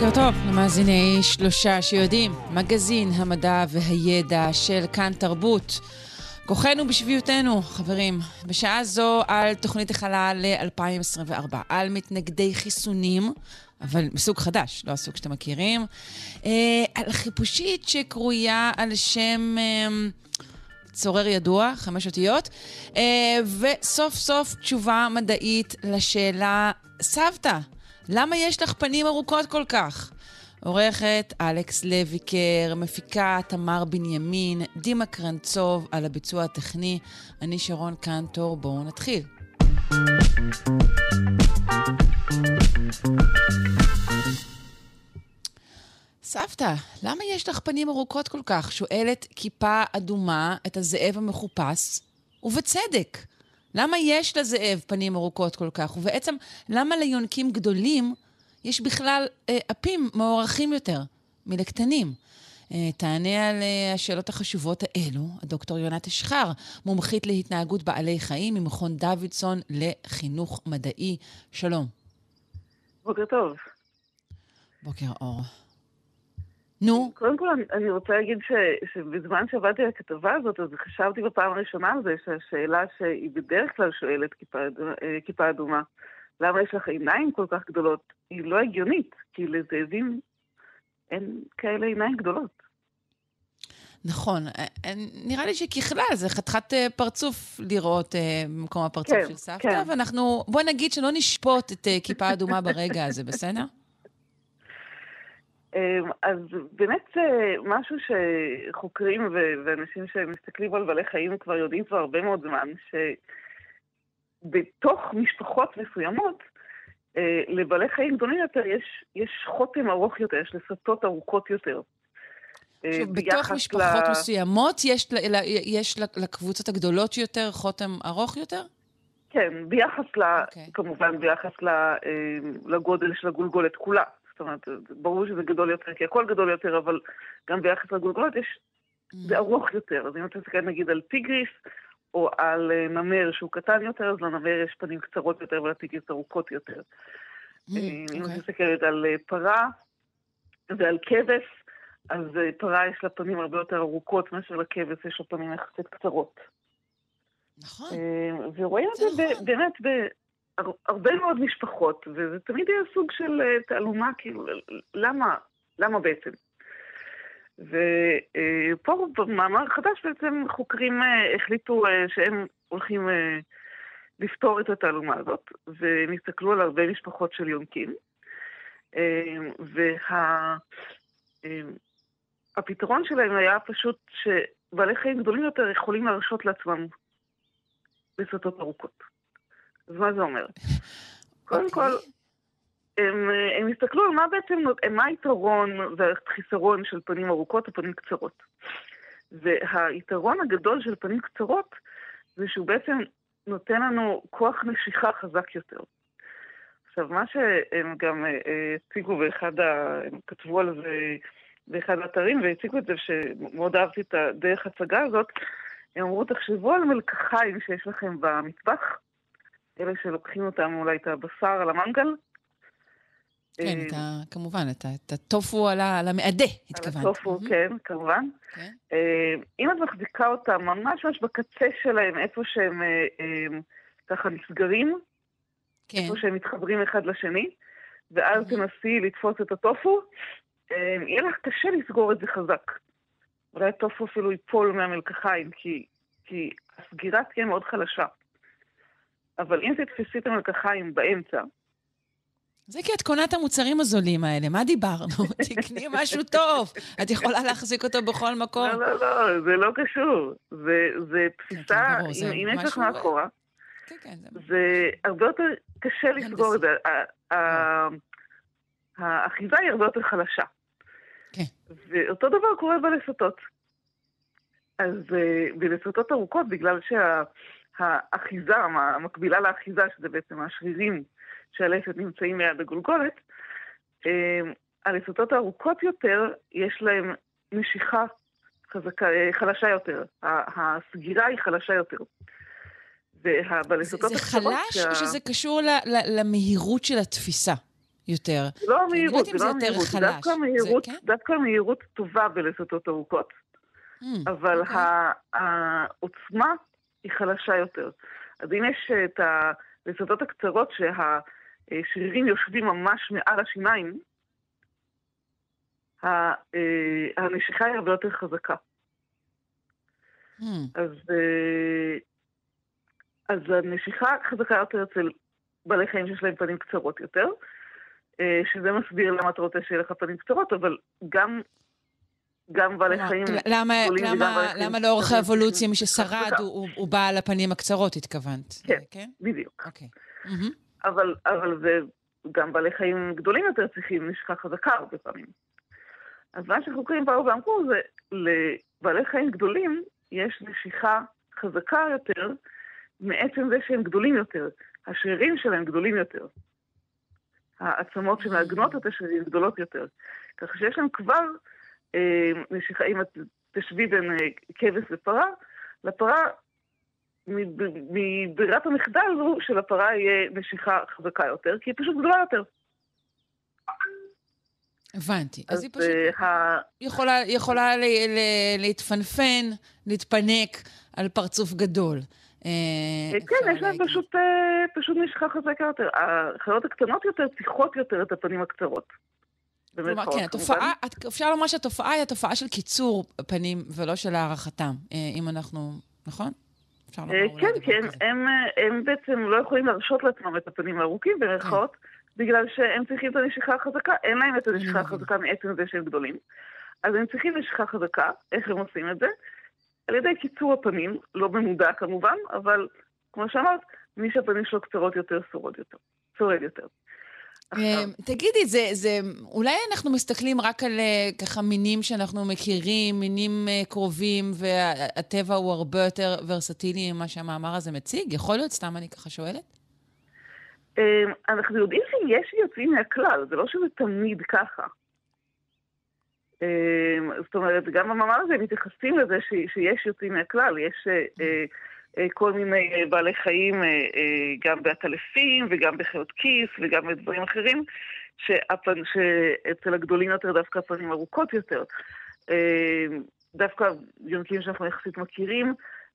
בוקר טוב למאזיני שלושה שיודעים, מגזין המדע והידע של כאן תרבות. כוחנו בשביעותנו, חברים. בשעה זו על תוכנית החלל ל-2024, על מתנגדי חיסונים, אבל מסוג חדש, לא הסוג שאתם מכירים, אה, על חיפושית שקרויה על שם... אה, צורר ידוע, חמש אותיות, אה, וסוף סוף תשובה מדעית לשאלה, סבתא, למה יש לך פנים ארוכות כל כך? עורכת אלכס לויקר, מפיקה תמר בנימין, דימה קרנצוב על הביצוע הטכני, אני שרון קנטור, בואו נתחיל. סבתא, למה יש לך פנים ארוכות כל כך? שואלת כיפה אדומה את הזאב המחופש, ובצדק. למה יש לזאב פנים ארוכות כל כך? ובעצם, למה ליונקים גדולים יש בכלל אה, אפים מוערכים יותר מלקטנים? אה, תענה על אה, השאלות החשובות האלו הדוקטור יונת אשחר, מומחית להתנהגות בעלי חיים ממכון דוידסון לחינוך מדעי. שלום. בוקר טוב. בוקר אור. נו. קודם כל, אני, רוצה להגיד ש, שבזמן שעבדתי על הכתבה הזאת, אז חשבתי בפעם הראשונה על זה שהשאלה שהיא בדרך כלל שואלת כיפה, אה, כיפה אדומה, למה יש לך עיניים כל כך גדולות, היא לא הגיונית, כי לזאבים אין כאלה עיניים גדולות. נכון, אה, אה, נראה לי שככלל זה חתיכת פרצוף לראות במקום הפרצוף כן, של סבתא, כן. ואנחנו, בוא נגיד שלא נשפוט את כיפה אדומה ברגע הזה, בסדר? אמ, אז באמת זה משהו שחוקרים ואנשים שמסתכלים על בעלי חיים כבר יודעים כבר הרבה מאוד זמן, שבתוך משפחות מסוימות, אה, לבעלי חיים גדולים יותר יש, יש חותם ארוך יותר, יש לסטות ארוכות יותר. אה, שוב, בתוך משפחות ל... מסוימות יש, יש לקבוצות הגדולות יותר חותם ארוך יותר? כן, ביחס ל... Okay. אוקיי. כמובן ביחס אה, לגודל של הגולגולת כולה. זאת אומרת, ברור שזה גדול יותר, כי הכל גדול יותר, אבל גם ביחס לגולגולות יש, זה mm. ארוך יותר. אז אם אתה מסתכל נגיד על טיגריס, או על אה, נמר שהוא קטן יותר, אז לנמר יש פנים קצרות יותר ולטיגריס ארוכות יותר. Mm, אה, אם את אוקיי. מסתכלת על אה, פרה ועל כבש, אז פרה יש לה פנים הרבה יותר ארוכות מאשר לכבש יש לה פנים יחסית קצרות. נכון. ורואים את זה נכון. באמת הרבה מאוד משפחות, וזה תמיד היה סוג של אה, תעלומה, כאילו, למה, למה בעצם? ופה במאמר חדש בעצם חוקרים אה, החליטו אה, שהם הולכים לפתור את התעלומה הזאת, והם הסתכלו על הרבה משפחות של יונקים. והפתרון וה... שלהם היה פשוט שבעלי חיים גדולים יותר יכולים להרשות לעצמם לסטות ארוכות. אז מה זה אומר? קודם אוקיי. כל, הם, הם הסתכלו על מה בעצם, מה היתרון והחיסרון של פנים ארוכות ופנים קצרות. והיתרון הגדול של פנים קצרות זה שהוא בעצם נותן לנו כוח נשיכה חזק יותר. עכשיו, מה שהם גם אה, הציגו באחד ה... הם כתבו על זה באחד האתרים והציגו את זה, שמאוד אהבתי את הדרך הצגה הזאת, הם אמרו, תחשבו על מלקחיים שיש לכם במטבח, אלה שלוקחים אותם אולי את הבשר על המנגל. כן, אה, את ה, כמובן, את, את הטופו על, על המעדה, התכוונת. על הטופו, mm-hmm. כן, כמובן. כן. אה, אם את מחזיקה אותם ממש ממש בקצה שלהם, איפה שהם אה, ככה נסגרים, כן. איפה שהם מתחברים אחד לשני, ואז mm-hmm. תנסי לתפוס את הטופו, יהיה לך קשה לסגור את זה חזק. אולי הטופו אפילו ייפול מהמלקחיים, כי, כי הסגירה תהיה מאוד חלשה. אבל אם תתפסי את המלקחיים באמצע... זה כי את קונה את המוצרים הזולים האלה, מה דיברנו? תקני משהו טוב, את יכולה להחזיק אותו בכל מקום. לא, לא, לא, זה לא קשור. זה, זה כן, כן, אם יש לך מאחורה, כן, כן, זה הרבה יותר קשה לסגור את זה. האחיזה היא הרבה יותר חלשה. כן. ואותו דבר קורה בלסתות. אז uh, בלסתות ארוכות, בגלל שהאחיזה, שה, המקבילה לאחיזה, שזה בעצם השרירים שהלסת נמצאים ליד הגולגולת, הלסתות הארוכות יותר, יש להם נשיכה חזקה, חלשה יותר. הסגירה היא חלשה יותר. ובלסתות הקצרות... זה חלש שה... או שזה קשור ל, ל, למהירות של התפיסה יותר? לא המהירות, זה לא המהירות. זה דווקא מהירות, כן? דווקא מהירות טובה בלסתות ארוכות. Mm, אבל okay. אוקיי. העוצמה היא חלשה יותר. אז אם יש את הלסתות הקצרות שהשרירים יושבים ממש מעל השיניים, אה, הנשיכה היא הרבה יותר חזקה. Hmm. אז, אה, אז הנשיכה חזקה יותר אצל בעלי חיים שיש להם פנים קצרות יותר, אה, שזה מסביר למה אתה רוצה שיהיה לך פנים קצרות, אבל גם, גם בעלי חיים... למה, למה, למה לאורך האבולוציה מי ששרד הוא, הוא, הוא בעל הפנים הקצרות, התכוונת? כן, כן? בדיוק. אוקיי. אבל, אבל זה, גם בעלי חיים גדולים יותר צריכים נשכה חזקה הרבה פעמים. אז מה שחוקרים באו ואמרו זה, לבעלי חיים גדולים יש נשיכה חזקה יותר מעצם זה שהם גדולים יותר. השרירים שלהם גדולים יותר. העצמות שמעגנות את השרירים גדולות יותר. כך שיש להם כבר אם את תשבי בין אה, כבש לפרה, לפרה, מברירת המחדל הוא שלפרה יהיה נשיכה חזקה יותר, כי היא פשוט גדולה יותר. הבנתי. אז, אז היא פשוט uh, יכולה, יכולה ל, ל, להתפנפן, להתפנק על פרצוף גדול. אה, כן, יש להם פשוט, פשוט משחה חזקה יותר. החיות הקטנות יותר צריכות יותר את הפנים הקצרות. כלומר, כן, התופעה, אפשר לומר שהתופעה היא התופעה של קיצור פנים ולא של הערכתם, אם אנחנו, נכון? אפשר לומר כן, כן, הם, הם בעצם לא יכולים להרשות לעצמם את הפנים הארוכים, במירכאות. כן. בגלל שהם צריכים את הנשיכה החזקה, אין להם את הנשיכה החזקה מעצם זה שהם גדולים. אז הם צריכים נשיכה חזקה, איך הם עושים את זה? על ידי קיצור הפנים, לא במודע כמובן, אבל כמו שאמרת, מי שהפנים שלו קצרות יותר, שורד יותר. שורד יותר. אמ, תגידי, זה, זה, אולי אנחנו מסתכלים רק על אה, ככה מינים שאנחנו מכירים, מינים אה, קרובים, והטבע הוא הרבה יותר ורסטילי ממה שהמאמר הזה מציג? יכול להיות? סתם אני ככה שואלת. אנחנו יודעים שיש יוצאים מהכלל, זה לא שזה תמיד ככה. זאת אומרת, גם במאמר הזה מתייחסים לזה שיש יוצאים מהכלל, יש אה, אה, אה, כל מיני בעלי חיים, גם בעטלפים וגם בחיות כיס וגם בדברים אחרים, שהפן, שאצל הגדולים יותר דווקא הפנים ארוכות יותר. דווקא יונקים שאנחנו יחסית מכירים,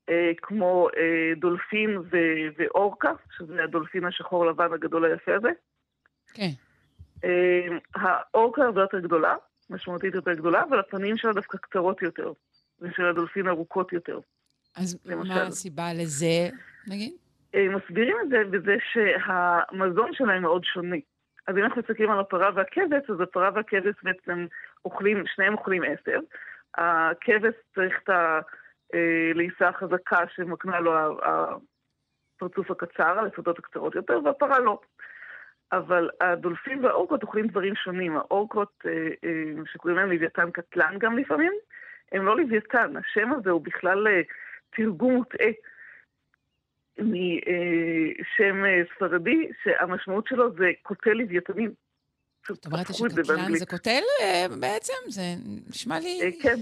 אה, כמו אה, דולפין ו- ואורקה, שזה הדולפין השחור לבן הגדול היפה הזה. כן. אה, האורקה הרבה יותר גדולה, משמעותית יותר גדולה, אבל הפנים שלה דווקא קצרות יותר, ושל הדולפין ארוכות יותר. אז למשל. מה הסיבה לזה, נגיד? מסבירים את זה בזה שהמזון שלהם מאוד שונה. אז אם אנחנו מסתכלים על הפרה והכבש, אז הפרה והכבש בעצם אוכלים, שניהם אוכלים עשב. הכבש צריך את ה... אה, לעיסה חזקה שמקנה לו הפרצוף הקצר, הלפתות הקצרות יותר, והפרה לא. אבל הדולפים והאורקות אוכלים דברים שונים. האורקות, אה, אה, שקוראים להם לוויתן קטלן גם לפעמים, הם לא לוויתן. השם הזה הוא בכלל תרגום מוטעה משם ספרדי, שהמשמעות שלו זה קוטל לוויתנים. זאת אומרת שקטלן זה קוטל בעצם? זה נשמע לי... כן.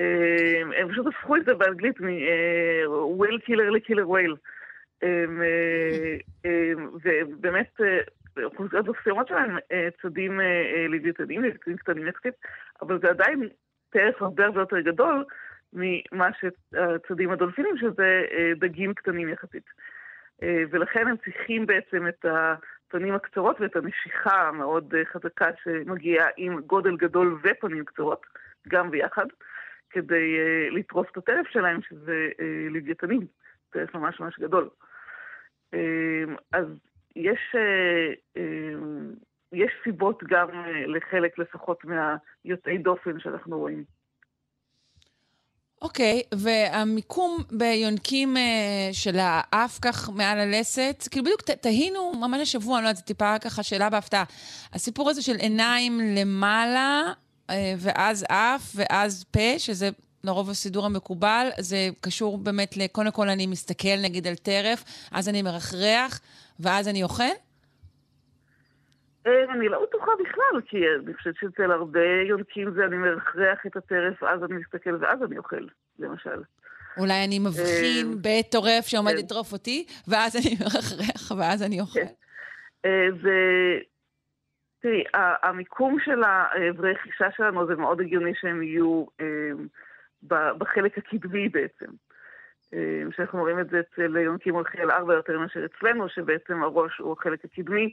אה, הם פשוט הפכו את זה באנגלית מ-whale killer ל-killer whale. ובאמת, אוכלוסיות מסוימות שלהם צדים לוויתנים, לוויתנים קטנים יחסית, אבל זה עדיין טרף הרבה הרבה יותר גדול ממה שצדים הדולפינים, שזה אה, דגים קטנים יחסית. אה, ולכן הם צריכים בעצם את הפנים הקצרות ואת הנשיכה המאוד חזקה שמגיעה עם גודל גדול ופנים קצרות, גם ביחד. כדי לטרוס את הטרף שלהם, שזה לוויתנים, טרף ממש ממש גדול. אז יש, יש סיבות גם לחלק לפחות מהיוצאי דופן שאנחנו רואים. אוקיי, והמיקום ביונקים uh, של האף כך מעל הלסת, כאילו בדיוק תהינו ממש השבוע, אני לא יודעת, זה טיפה ככה שאלה בהפתעה. הסיפור הזה של עיניים למעלה, אה, ואז אף, ואז פה, שזה לרוב הסידור המקובל, זה קשור באמת, קודם כל אני מסתכל נגיד על טרף, אז אני מרחרח, ואז אני אוכל? אה, אני לא בטוחה בכלל, כי אני חושבת שאצל הרבה יונקים זה אני מרחרח את הטרף, אז אני מסתכל ואז אני אוכל, למשל. אולי אני מבחין אה, בטורף שעומד כן. לטרוף אותי, ואז אני מרחרח, ואז אני אוכל. כן. תראי, המיקום של האברי חישה שלנו זה מאוד הגיוני שהם יהיו בחלק הקדמי בעצם. שאנחנו רואים את זה אצל יונקים הולכי על ארבע יותר מאשר אצלנו, שבעצם הראש הוא החלק הקדמי.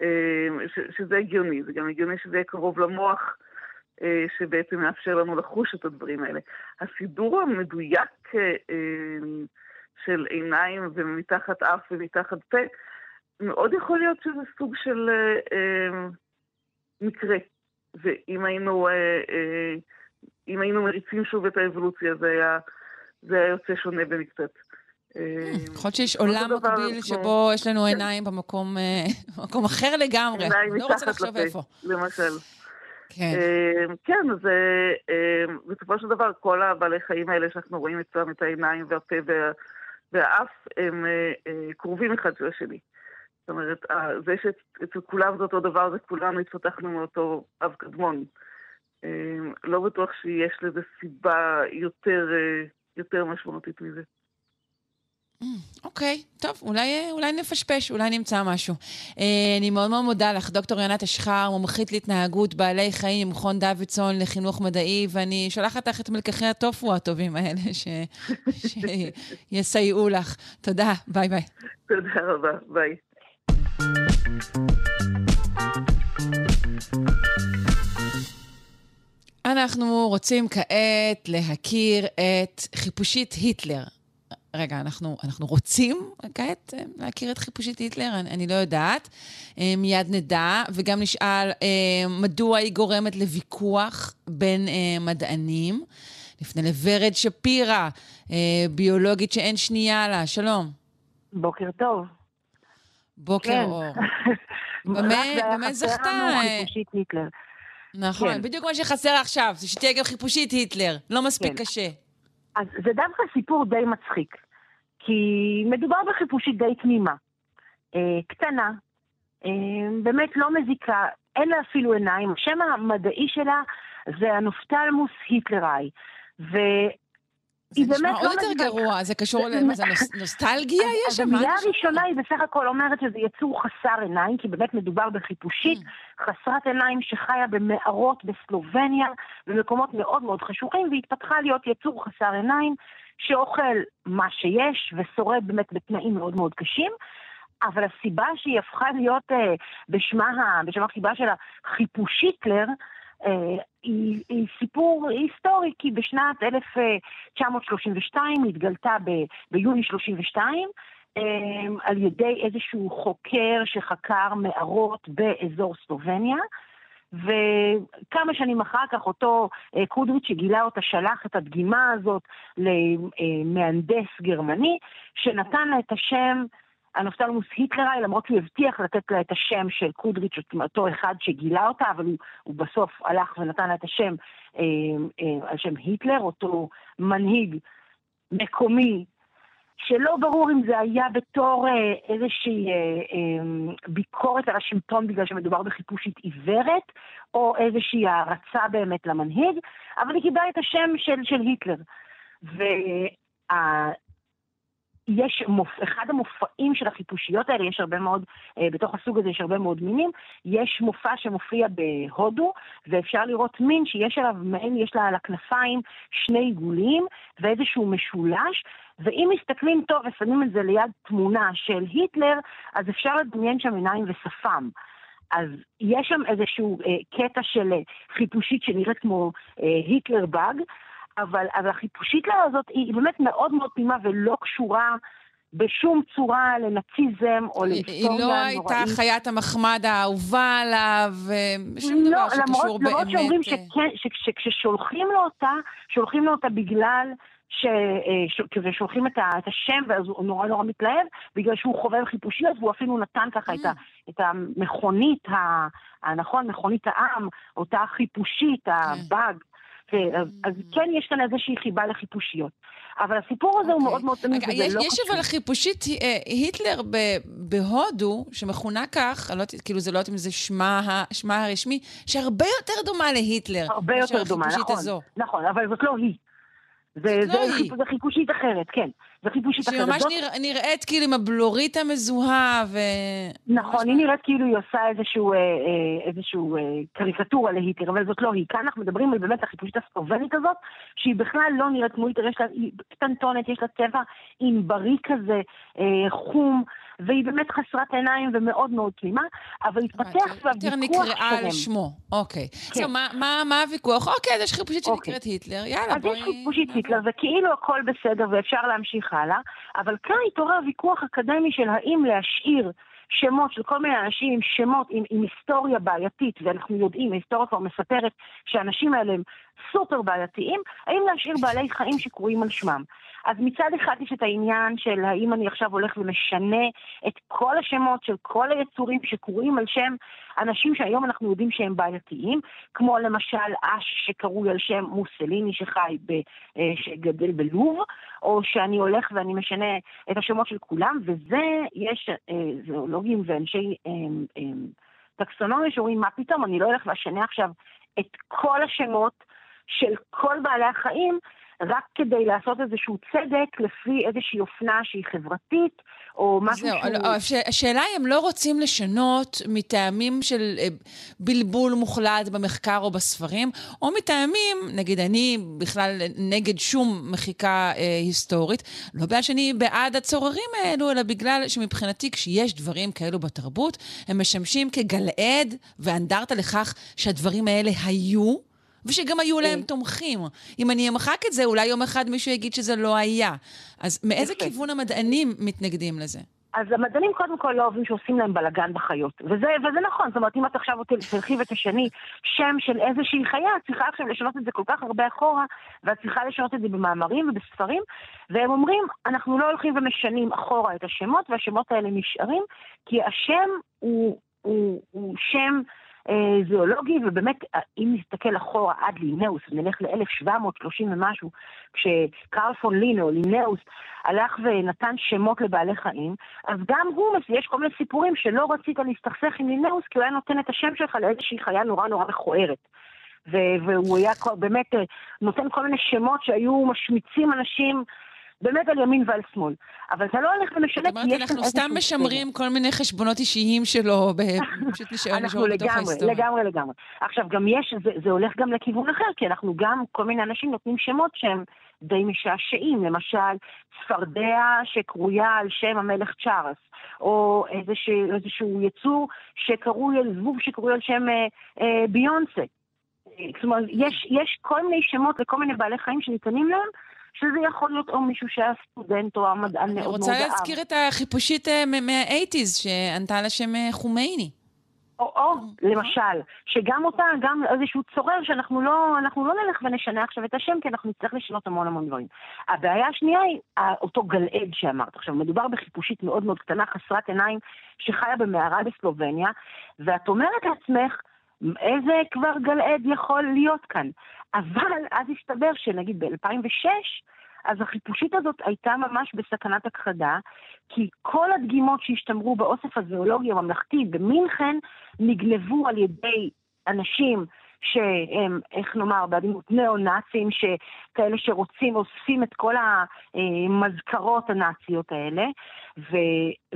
אמ, שזה הגיוני, זה גם הגיוני שזה יהיה קרוב למוח, אה, שבעצם מאפשר לנו לחוש את הדברים האלה. הסידור המדויק אה, אמ, של עיניים ומתחת אף ומתחת פה, מאוד יכול להיות שזה סוג של אה, אמ, מקרה. ואם היינו, אם היינו מריצים שוב את האבולוציה, זה היה, זה היה יוצא שונה במקצת. אה, יכול להיות שיש עולם מקביל שבו יש לנו כן. עיניים במקום אה, אחר לגמרי. לא מתחת לפה, למשל. כן. אה, כן, אז בסופו של דבר כל הבעלי חיים האלה שאנחנו רואים אצלם את העיניים והפה והאף, הם קרובים אחד של השני. זאת אומרת, זה שאצל כולם זה אותו דבר, זה כולנו התפתחנו מאותו אב קדמון. לא בטוח שיש לזה סיבה יותר משמעותית מזה. אוקיי, okay, טוב, אולי, אולי נפשפש, אולי נמצא משהו. Uh, אני מאוד מאוד מודה לך, דוקטור יונת אשחר, מומחית להתנהגות בעלי חיים ממכון דוידסון לחינוך מדעי, ואני שולחת לך את מלקחי הטופו הטובים האלה ש... שיסייעו לך. תודה, ביי ביי. תודה רבה, ביי. אנחנו רוצים כעת להכיר את חיפושית היטלר. רגע, אנחנו, אנחנו רוצים כעת אה, להכיר את חיפושית היטלר? אני, אני לא יודעת. אה, מיד נדע, וגם נשאל אה, מדוע היא גורמת לוויכוח בין מדענים. נפנה לוורד שפירא, ביולוגית שאין שנייה לה. שלום. בוקר טוב. בוקר כן. אור. באמת זכתה. נכון, כן. בדיוק מה שחסר עכשיו, זה שתהיה גם חיפושית היטלר. לא מספיק כן. קשה. אז זה דווקא סיפור די מצחיק, כי מדובר בחיפושית די תמימה. אה, קטנה, אה, באמת לא מזיקה, אין לה אפילו עיניים. השם המדעי שלה זה הנופטלמוס היטלראי. היא באמת לא... זה נשמע עוד יותר גרוע, זה קשור למה זה נוסטלגיה יש שם? המילה הראשונה היא בסך הכל אומרת שזה יצור חסר עיניים, כי באמת מדובר בחיפושית mm. חסרת עיניים שחיה במערות בסלובניה, במקומות מאוד מאוד חשוכים, והתפתחה להיות יצור חסר עיניים, שאוכל מה שיש ושורד באמת בתנאים מאוד מאוד קשים. אבל הסיבה שהיא הפכה להיות אה, בשמה, בשם החיבה של החיפושיטלר, אה, היא, היא סיפור היסטורי, כי בשנת 1932 היא התגלתה ב, ביוני 32 אה, על ידי איזשהו חוקר שחקר מערות באזור סלובניה. וכמה שנים אחר כך אותו אה, קודריץ' שגילה אותה שלח את הדגימה הזאת למהנדס גרמני שנתן לה את השם הנופטלמוס היטלראי, למרות שהוא הבטיח לתת לה את השם של קודריץ', אותו אחד שגילה אותה, אבל הוא, הוא בסוף הלך ונתן לה את השם אה, אה, על שם היטלר, אותו מנהיג מקומי, שלא ברור אם זה היה בתור אה, איזושהי אה, אה, ביקורת על השלטון בגלל שמדובר בחיפושית עיוורת, או איזושהי הערצה באמת למנהיג, אבל היא קיבלה את השם של, של היטלר. וה... יש מופ... אחד המופעים של החיפושיות האלה, יש הרבה מאוד, אה, בתוך הסוג הזה יש הרבה מאוד מינים, יש מופע שמופיע בהודו, ואפשר לראות מין שיש עליו, מעין, יש לה על הכנפיים שני עיגולים ואיזשהו משולש, ואם מסתכלים טוב ושמים את זה ליד תמונה של היטלר, אז אפשר לדמיין שם עיניים ושפם. אז יש שם איזשהו אה, קטע של אה, חיפושית שנראית כמו אה, היטלר באג, אבל, אבל החיפושית לה הזאת היא באמת מאוד מאוד תמימה ולא קשורה בשום צורה לנאציזם או להיסטוריה נוראית. היא לא הייתה חיית המחמד האהובה עליו, שום לא, דבר שקשור למרות, באמת... למרות שאומרים שכן, שכששולחים לו אותה, שולחים לו אותה בגלל ש... כששולחים את השם, ואז הוא נורא נורא מתלהב, בגלל שהוא חובב חיפושיות, והוא אפילו נתן ככה את, ה, mm. את המכונית, הנכון, מכונית העם, אותה חיפושית, הבאג, אז כן יש כאן איזושהי חיבה לחיפושיות. אבל הסיפור הזה okay. הוא אוקיי. מאוד מאוד תמיד, וזה יש, לא יש אבל חיפושית אה, היטלר ב, בהודו, שמכונה כך, לא, כאילו זה לא יודעת אם זה שמה, שמה הרשמי, שהרבה יותר דומה להיטלר. הרבה יותר דומה, נכון. הזו. נכון, אבל זאת לא היא. זה, זה, לא חיפ... זה חיפושית אחרת, כן. זה חיפושית אחרת. שממש. נרא... נראית כאילו עם הבלורית המזוהה ו... נכון, היא נראית כאילו היא עושה איזשהו, אה, אה, איזשהו אה, קריקטורה להיטלר, אבל זאת לא היא. כאן אנחנו מדברים על באמת החיפושית הסלובנית הזאת, שהיא בכלל לא נראית כמו היטלר, יש לה, היא קטנטונת, יש לה צבע ענברי כזה, אה, חום. והיא באמת חסרת עיניים ומאוד מאוד תמימה, אבל התפתח סביב ויכוח שלם. יותר נקראה על שמו, אוקיי. כן. מה, מה, מה הוויכוח? אוקיי, אז יש חיפושית אוקיי. שנקראת היטלר, יאללה, בואי... אז יש חיפושית היטלר, וכאילו הכל בסדר ואפשר להמשיך הלאה, אבל כאן התעורר ויכוח אקדמי של האם להשאיר שמות של כל מיני אנשים עם שמות, עם, עם היסטוריה בעייתית, ואנחנו יודעים, ההיסטוריה כבר מספרת שהאנשים האלה הם סופר בעייתיים, האם להשאיר בעלי חיים שקרויים על שמם. אז מצד אחד יש את העניין של האם אני עכשיו הולך ומשנה את כל השמות של כל היצורים שקרויים על שם אנשים שהיום אנחנו יודעים שהם בעייתיים, כמו למשל אש שקרוי על שם מוסליני שחי, ב, אה, שגדל בלוב, או שאני הולך ואני משנה את השמות של כולם, וזה, יש אה, זואולוגים ואנשי אה, טקסונומיה שאומרים, מה פתאום, אני לא הולך ואשנה עכשיו את כל השמות של כל בעלי החיים, רק כדי לעשות איזשהו צדק לפי איזושהי אופנה שהיא חברתית, או משהו זהו, שהוא... זהו, השאלה היא, הם לא רוצים לשנות מטעמים של אה, בלבול מוחלט במחקר או בספרים, או מטעמים, נגיד אני בכלל נגד שום מחיקה אה, היסטורית, לא בגלל שאני בעד הצוררים האלו, אלא בגלל שמבחינתי כשיש דברים כאלו בתרבות, הם משמשים כגלעד ואנדרטה לכך שהדברים האלה היו. ושגם היו להם כן. תומכים. אם אני אמחק את זה, אולי יום אחד מישהו יגיד שזה לא היה. אז מאיזה כיוון המדענים מתנגדים לזה? אז המדענים קודם כל לא אוהבים שעושים להם בלאגן בחיות. וזה, וזה נכון, זאת אומרת, אם את עכשיו תלכי ותשני שם של איזושהי חיה, את צריכה עכשיו לשנות את זה כל כך הרבה אחורה, ואת צריכה לשנות את זה במאמרים ובספרים, והם אומרים, אנחנו לא הולכים ומשנים אחורה את השמות, והשמות האלה נשארים, כי השם הוא, הוא, הוא שם... אה, זואולוגי, ובאמת, אה, אם נסתכל אחורה עד לינאוס, נלך ל-1730 ומשהו, כשקרל פון לינו, לינאוס, הלך ונתן שמות לבעלי חיים, אז גם הוא, יש כל מיני סיפורים שלא רצית להסתכסך עם לינאוס, כי הוא היה נותן את השם שלך לאיזושהי חיה נורא נורא מכוערת. והוא היה באמת אה, נותן כל מיני שמות שהיו משמיצים אנשים באמת על ימין ועל שמאל. אבל אתה לא הולך ומשנה, כי יש אנחנו סתם משמרים כל מיני חשבונות אישיים שלו, פשוט נשאר נשאר בתוך ההיסטוריה. לגמרי, לגמרי. עכשיו, גם יש, זה, זה הולך גם לכיוון אחר, כי אנחנו גם, כל מיני אנשים נותנים שמות שהם די משעשעים. למשל, צפרדע שקרויה על שם המלך צ'ארלס, או איזשהו, איזשהו יצור שקרוי, זבוב שקרוי על שם אה, אה, ביונסה. זאת אומרת, יש, יש כל מיני שמות לכל מיני בעלי חיים שניתנים להם, שזה יכול להיות או מישהו שהיה סטודנט או המדען מאוד מאוד אהב. אני רוצה להזכיר את החיפושית אה, מה-80's שענתה לשם אה, חומייני. או, או, למשל, שגם אותה, גם איזשהו צורר שאנחנו לא, אנחנו לא נלך ונשנה עכשיו את השם, כי אנחנו נצטרך לשנות המון המון דברים. הבעיה השנייה היא אותו גלעד שאמרת. עכשיו, מדובר בחיפושית מאוד מאוד קטנה, חסרת עיניים, שחיה במערה בסלובניה, ואת אומרת לעצמך, איזה כבר גלעד יכול להיות כאן? אבל אז הסתבר שנגיד ב-2006, אז החיפושית הזאת הייתה ממש בסכנת הכחדה, כי כל הדגימות שהשתמרו באוסף הזואולוגי הממלכתי במינכן נגנבו על ידי אנשים שהם, איך נאמר, בעדינות ניאו-נאצים, כאלה שרוצים, אוספים את כל המזכרות הנאציות האלה, ו,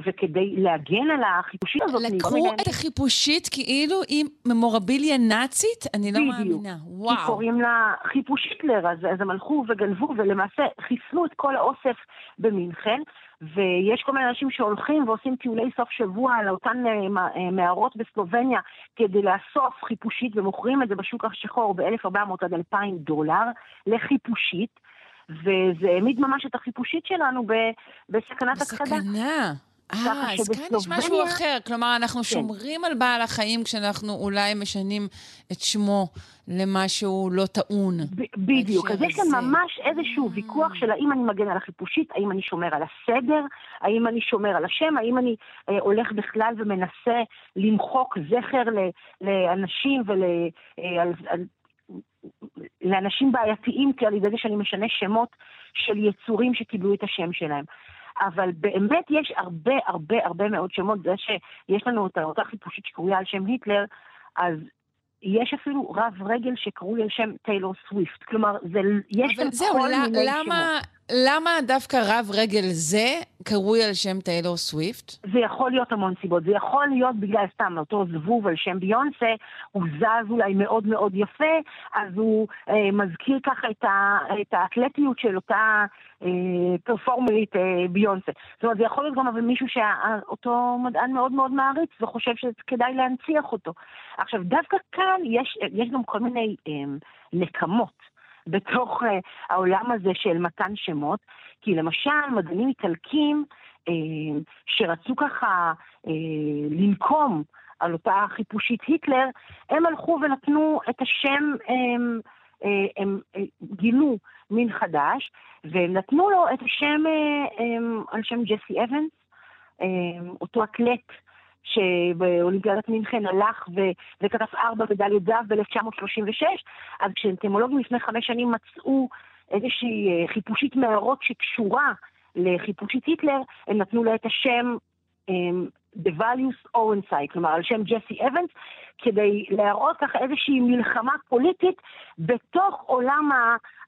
וכדי להגן על החיפושית הזאת... לקחו את החיפושית כאילו היא ממורביליה נאצית? אני לא בדיוק. מאמינה. וואו. כי קוראים לה חיפוש היטלר, אז, אז הם הלכו וגנבו ולמעשה חיסלו את כל האוסף במינכן. ויש כל מיני אנשים שהולכים ועושים טיולי סוף שבוע על אותן אה, אה, מערות בסלובניה כדי לאסוף חיפושית ומוכרים את זה בשוק השחור ב-1,400 עד 2,000 דולר לחיפושית. וזה העמיד ממש את החיפושית שלנו בסכנת הכחדה. בסכנה. אה, אז כאן יש משהו אחר. כלומר, אנחנו כן. שומרים על בעל החיים כשאנחנו אולי משנים את שמו למשהו לא טעון. בדיוק. אז יש כאן ממש איזשהו. ויכוח של האם אני מגן על החיפושית, האם אני שומר על הסדר, האם אני שומר על השם, האם אני אה, הולך בכלל ומנסה למחוק זכר לאנשים ול... אה, על, על, לאנשים בעייתיים על ידי זה שאני משנה שמות של יצורים שקיבלו את השם שלהם. אבל באמת יש הרבה הרבה הרבה מאוד שמות. זה שיש לנו את אותה חיפושית שקרויה על שם היטלר, אז יש אפילו רב רגל שקרוי על שם טיילור סוויפט. כלומר, זה, יש זהו, כל מיני למה, שמות. למה דווקא רב רגל זה קרוי על שם טיילור סוויפט? זה יכול להיות המון סיבות. זה יכול להיות בגלל סתם אותו זבוב על שם ביונסה, הוא זז אולי מאוד מאוד יפה, אז הוא אה, מזכיר ככה את, את האתלטיות של אותה אה, פרפורמרית אה, ביונסה. זאת אומרת, זה יכול להיות גם אבל מישהו שאותו מדען מאוד מאוד מעריץ וחושב שכדאי להנציח אותו. עכשיו, דווקא כאן יש, יש גם כל מיני אה, נקמות. בתוך uh, העולם הזה של מתן שמות, כי למשל מדענים איטלקים uh, שרצו ככה uh, לנקום על אותה חיפושית היטלר, הם הלכו ונתנו את השם, הם, הם, הם גילו מין חדש, והם נתנו לו את השם הם, על שם ג'סי אבנס, אותו אתלט שבאולימפיאדת מינכן הלך ו- וכתב ארבע מדליות זהב ב-1936, אז כשאנטמולוגים לפני חמש שנים מצאו איזושהי אה, חיפושית מערות שקשורה לחיפושית היטלר, הם נתנו לה את השם The Values Orensai, כלומר על שם ג'סי אבנס, כדי להראות ככה איזושהי מלחמה פוליטית בתוך עולם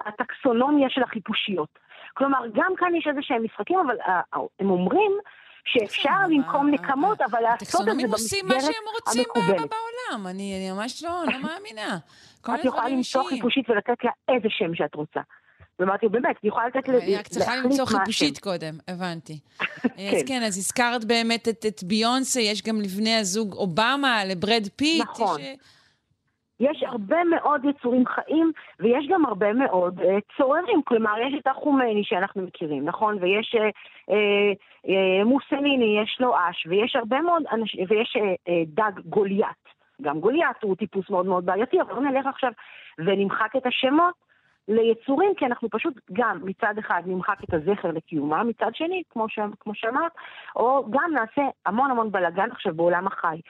הטקסונומיה של החיפושיות. כלומר, גם כאן יש איזה שהם משחקים, אבל uh, הם אומרים שאפשר לנקום נקמות, אבל לעשות את זה במסגרת עושים מה שהם רוצים בעולם, אני ממש לא, לא מאמינה. את יכולה למצוא חיפושית ולתת לה איזה שם שאת רוצה. ואמרתי, באמת, היא יכולה לתת... להחליט מה השם. צריכה למצוא חיפושית קודם, הבנתי. אז כן, אז הזכרת באמת את ביונסה, יש גם לבני הזוג אובמה, לברד פיט. נכון. יש הרבה מאוד יצורים חיים, ויש גם הרבה מאוד uh, צוררים. כלומר, יש את החומני שאנחנו מכירים, נכון? ויש uh, uh, uh, מוסליני, יש לו אש, ויש הרבה מאוד אנשים, ויש uh, uh, דג גוליית. גם גוליית הוא טיפוס מאוד מאוד בעייתי, אבל נלך עכשיו ונמחק את השמות ליצורים, כי אנחנו פשוט גם מצד אחד נמחק את הזכר לקיומם, מצד שני, כמו, ש... כמו שאמרת, או גם נעשה המון המון בלאגן עכשיו בעולם החי.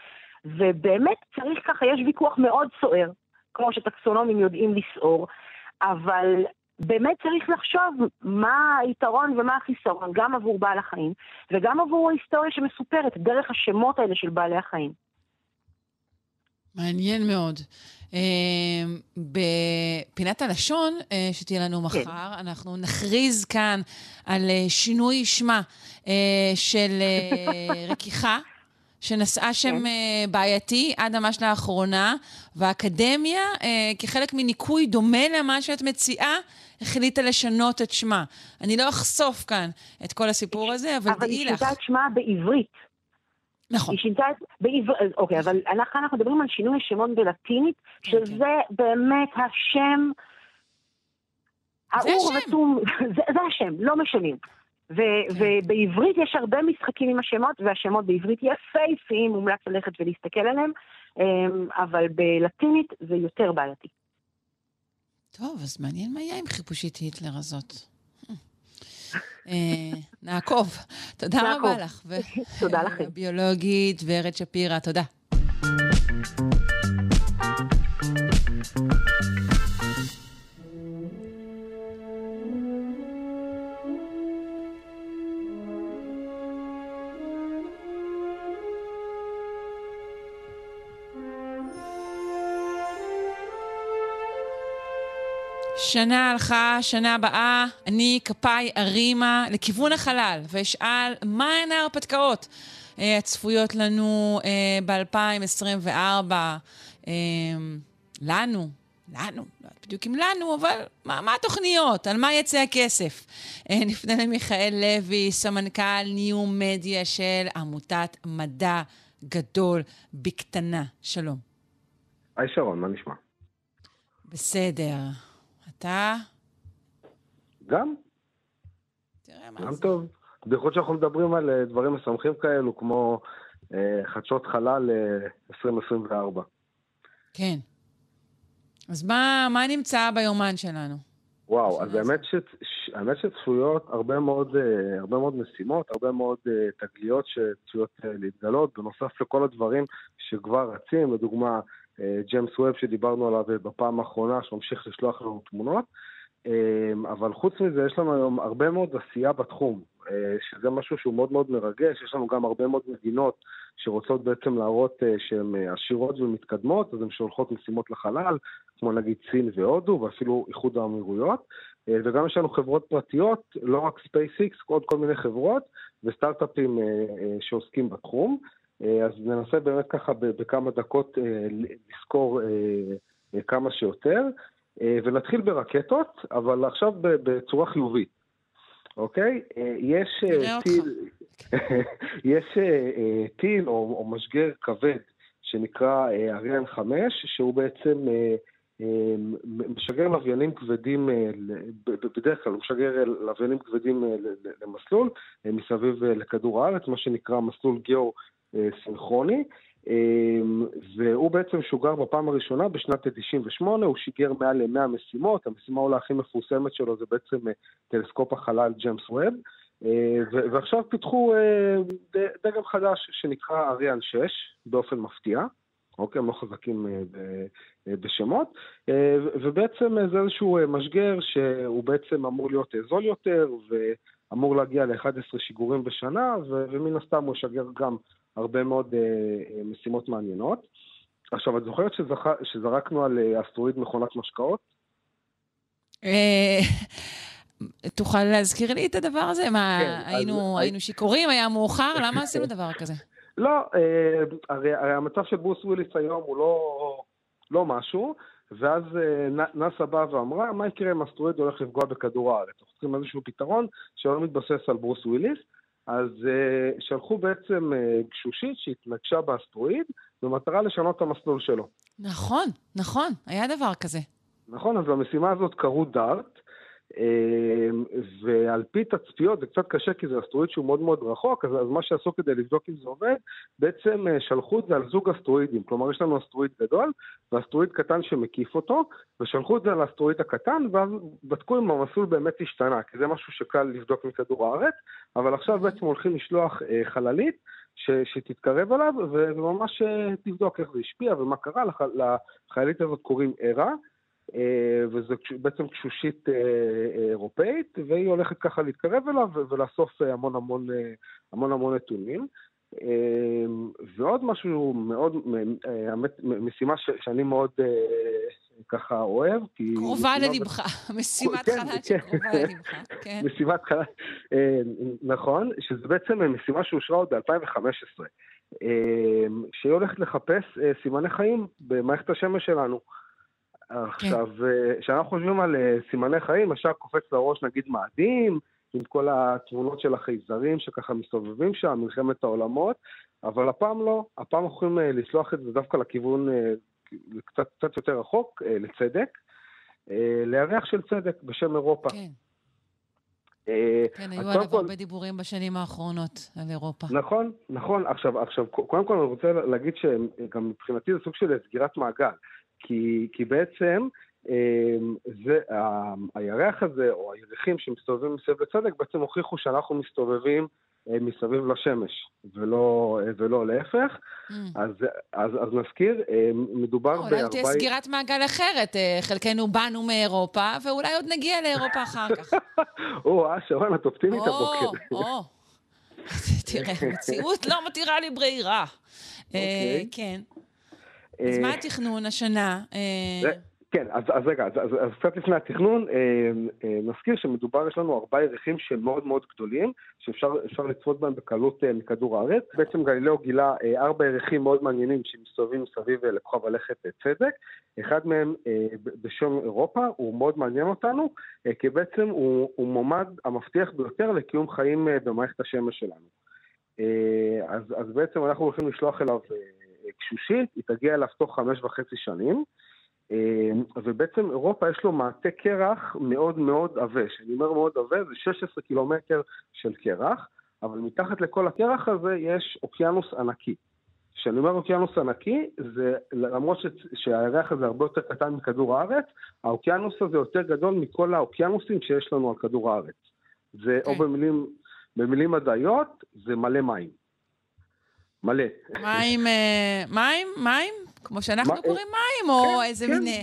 ובאמת צריך ככה, יש ויכוח מאוד סוער, כמו שטקסונומים יודעים לסעור, אבל באמת צריך לחשוב מה היתרון ומה החיסרון, גם עבור בעל החיים, וגם עבור ההיסטוריה שמסופרת דרך השמות האלה של בעלי החיים. מעניין מאוד. Uh, בפינת הלשון uh, שתהיה לנו כן. מחר, כן. אנחנו נכריז כאן על uh, שינוי שמה של רכיכה. שנשאה שם כן. uh, בעייתי עד ממש לאחרונה, והאקדמיה, uh, כחלק מניקוי דומה למה שאת מציעה, החליטה לשנות את שמה. אני לא אחשוף כאן את כל הסיפור הזה, אבל דעי לך. אבל היא שינתה את שמה בעברית. נכון. היא שינתה את... בעברית, אוקיי, אבל אנחנו, אנחנו מדברים על שינוי שמות בלטינית, כן, שזה כן. באמת השם... זה השם. זה, זה השם, לא משנים. ו- כן. ובעברית יש הרבה משחקים עם השמות, והשמות בעברית יפהפיים, מומלץ ללכת ולהסתכל עליהם, אמ, אבל בלטינית זה יותר בעייתי. טוב, אז מעניין מה יהיה עם חיפושית היטלר הזאת. אה, נעקוב. תודה רבה לך. תודה לכם. ביולוגית ורד שפירא, תודה. שנה הלכה, שנה הבאה, אני כפיי ארימה לכיוון החלל ואשאל מהן ההרפתקאות אה, הצפויות לנו אה, ב-2024. אה, לנו, לנו, לא יודעת בדיוק אם לנו, אבל מה, מה התוכניות? על מה יצא הכסף? נפנה למיכאל לוי, סמנכ"ל ניו-מדיה של עמותת מדע גדול בקטנה. שלום. היי שרון, מה נשמע? בסדר. אתה? גם. תראה מה גם זה. טוב. בייחוד שאנחנו מדברים על אה, דברים משמחים כאלו, כמו אה, חדשות חלל אה, 2024. כן. אז מה, מה נמצא ביומן שלנו? וואו, אז האמת, ש... האמת שצפויות הרבה מאוד, אה, הרבה מאוד משימות, הרבה מאוד אה, תגליות שצפויות להתגלות, בנוסף לכל הדברים שכבר רצים, לדוגמה, ג'יימס ווב שדיברנו עליו בפעם האחרונה, שממשיך לשלוח לנו תמונות. אבל חוץ מזה, יש לנו היום הרבה מאוד עשייה בתחום. אה, שזה משהו שהוא מאוד מאוד מרגש, יש לנו גם הרבה מאוד מדינות שרוצות בעצם להראות אה, שהן אה, עשירות ומתקדמות, אז הן שולחות משימות לחלל, כמו נגיד סין והודו, ואפילו איחוד האמירויות, וגם יש לנו חברות פרטיות, לא רק SpaceX, עוד כל מיני חברות וסטארט-אפים שעוסקים בתחום. אז ננסה באמת ככה בכמה דקות לזכור כמה שיותר, ונתחיל ברקטות, אבל עכשיו בצורה חיובית. אוקיי? אה, יש אה, טיל, יש אה, טיל או, או משגר כבד שנקרא אריאן 5, שהוא בעצם משגר לוויינים כבדים, בדרך כלל הוא משגר לוויינים כבדים למסלול מסביב לכדור הארץ, מה שנקרא מסלול גיאו-סינכרוני. אמ, והוא בעצם שוגר בפעם הראשונה בשנת 98, הוא שיגר מעל ל-100 משימות, המשימה אולי הכי מפורסמת שלו זה בעצם אה, טלסקופ החלל ג'יימס ווב, אה, ועכשיו פיתחו אה, דגם חדש שנקרא אריאן 6, באופן מפתיע. אוקיי, הם לא חזקים בשמות, ובעצם זה איזשהו משגר שהוא בעצם אמור להיות זול יותר, ואמור להגיע ל-11 שיגורים בשנה, ומן הסתם הוא ישגר גם הרבה מאוד אה, אה, משימות מעניינות. עכשיו, את זוכרת שזכ... שזרקנו על אה, אסטרואיד מכונת משקאות? אה, תוכל להזכיר לי את הדבר הזה? מה, כן, היינו, אז... היינו שיכורים? היה מאוחר? למה עשינו דבר כזה? לא, אה, הרי, הרי המצב של ברוס וויליס היום הוא לא, לא משהו, ואז נאס"א באה ואמרה, מה יקרה אם אסטרואיד הולך לפגוע בכדור הארץ? אנחנו צריכים איזשהו פתרון שלא מתבסס על ברוס וויליס, אז אה, שלחו בעצם אה, גשושית שהתנגשה באסטרואיד במטרה לשנות את המסלול שלו. נכון, נכון, היה דבר כזה. נכון, אז למשימה הזאת קראו DART, ועל פי תצפיות זה קצת קשה כי זה אסטרואיד שהוא מאוד מאוד רחוק, אז, אז מה שעשו כדי לבדוק אם זה עובד, בעצם אה, שלחו את זה על זוג אסטרואידים. כלומר, יש לנו אסטרואיד גדול ואסטרואיד קטן שמקיף אותו, ושלחו את זה על האסטרואיד הקטן, ואז בדקו אם המסלול באמת השתנה, כי זה משהו שקל לבדוק מכדור הארץ, אבל עכשיו בעצם הולכים לשלוח אה, חללית. ש, שתתקרב אליו וממש אה, תבדוק איך זה השפיע ומה קרה. לח, לחיילית הזאת קוראים ערה, וזו בעצם קשושית אה, אה, אירופאית, והיא הולכת ככה להתקרב אליו ולאסוף המון המון המון המון נתונים. ועוד משהו מאוד, משימה שאני מאוד ככה אוהב, כי... קרובה ללבך, משימת כן, חלל כן. שקרובה ללבך, כן. משימת חלל, נכון, שזה בעצם משימה שאושרה עוד ב-2015, שהיא הולכת לחפש סימני חיים במערכת השמש שלנו. עכשיו, אה, כשאנחנו חושבים על אה, סימני חיים, ישר קופץ לראש נגיד מאדים, עם כל התמונות של החייזרים שככה מסתובבים שם, מלחמת העולמות, אבל הפעם לא, הפעם אנחנו יכולים אה, לסלוח את זה דווקא לכיוון קצת, קצת יותר רחוק, לצדק, לירח של צדק בשם אירופה. כן. כן, היו עליו כל... הרבה דיבורים בשנים האחרונות על אירופה. נכון, נכון. עכשיו, עכשיו, קודם כל אני רוצה להגיד שגם מבחינתי זה סוג של סגירת מעגל. כי, כי בעצם אמ, זה, הירח הזה, או הירחים שמסתובבים מסביב לצדק, בעצם הוכיחו שאנחנו מסתובבים אה, מסביב לשמש, ולא, אה, ולא להפך. Mm. אז, אז, אז נזכיר, אה, מדובר בארבע... אולי תהיה סגירת מעגל אחרת, חלקנו באנו מאירופה, ואולי עוד נגיע לאירופה אחר כך. או, אה, שרון, את אופטימית הבוקר. או, או. תראה, המציאות לא מתירה לי ברירה. אוקיי. כן. אז מה התכנון השנה? אה, כן, אז, אז רגע, אז, אז, אז קצת לפני התכנון, אה, אה, נזכיר שמדובר, יש לנו ארבעה ירחים שהם מאוד מאוד גדולים, שאפשר לצפות בהם בקלות אה, מכדור הארץ. בעצם גלילאו גילה אה, ארבע ירחים מאוד מעניינים שמסתובבים מסביב אה, לכוכב הלכת אה, צדק. אחד מהם אה, בשם אירופה, הוא מאוד מעניין אותנו, אה, כי בעצם הוא, הוא מועמד המבטיח ביותר לקיום חיים אה, במערכת השמש שלנו. אה, אז, אז בעצם אנחנו הולכים לשלוח אליו... אה, קשושית, היא תגיע אליו תוך חמש וחצי שנים, אה, ובעצם אירופה יש לו מעטה קרח מאוד מאוד עבה. כשאני אומר מאוד עבה, זה 16 קילומטר של קרח, אבל מתחת לכל הקרח הזה יש אוקיינוס ענקי. כשאני אומר אוקיינוס ענקי, זה למרות ש, שהירח הזה הרבה יותר קטן מכדור הארץ, האוקיינוס הזה יותר גדול מכל האוקיינוסים שיש לנו על כדור הארץ. זה okay. או כן. במילים, במילים מדעיות, זה מלא מים. מלא. מים, מים, מים? כמו שאנחנו מה- קוראים מים, או כן, איזה כן. מין אה,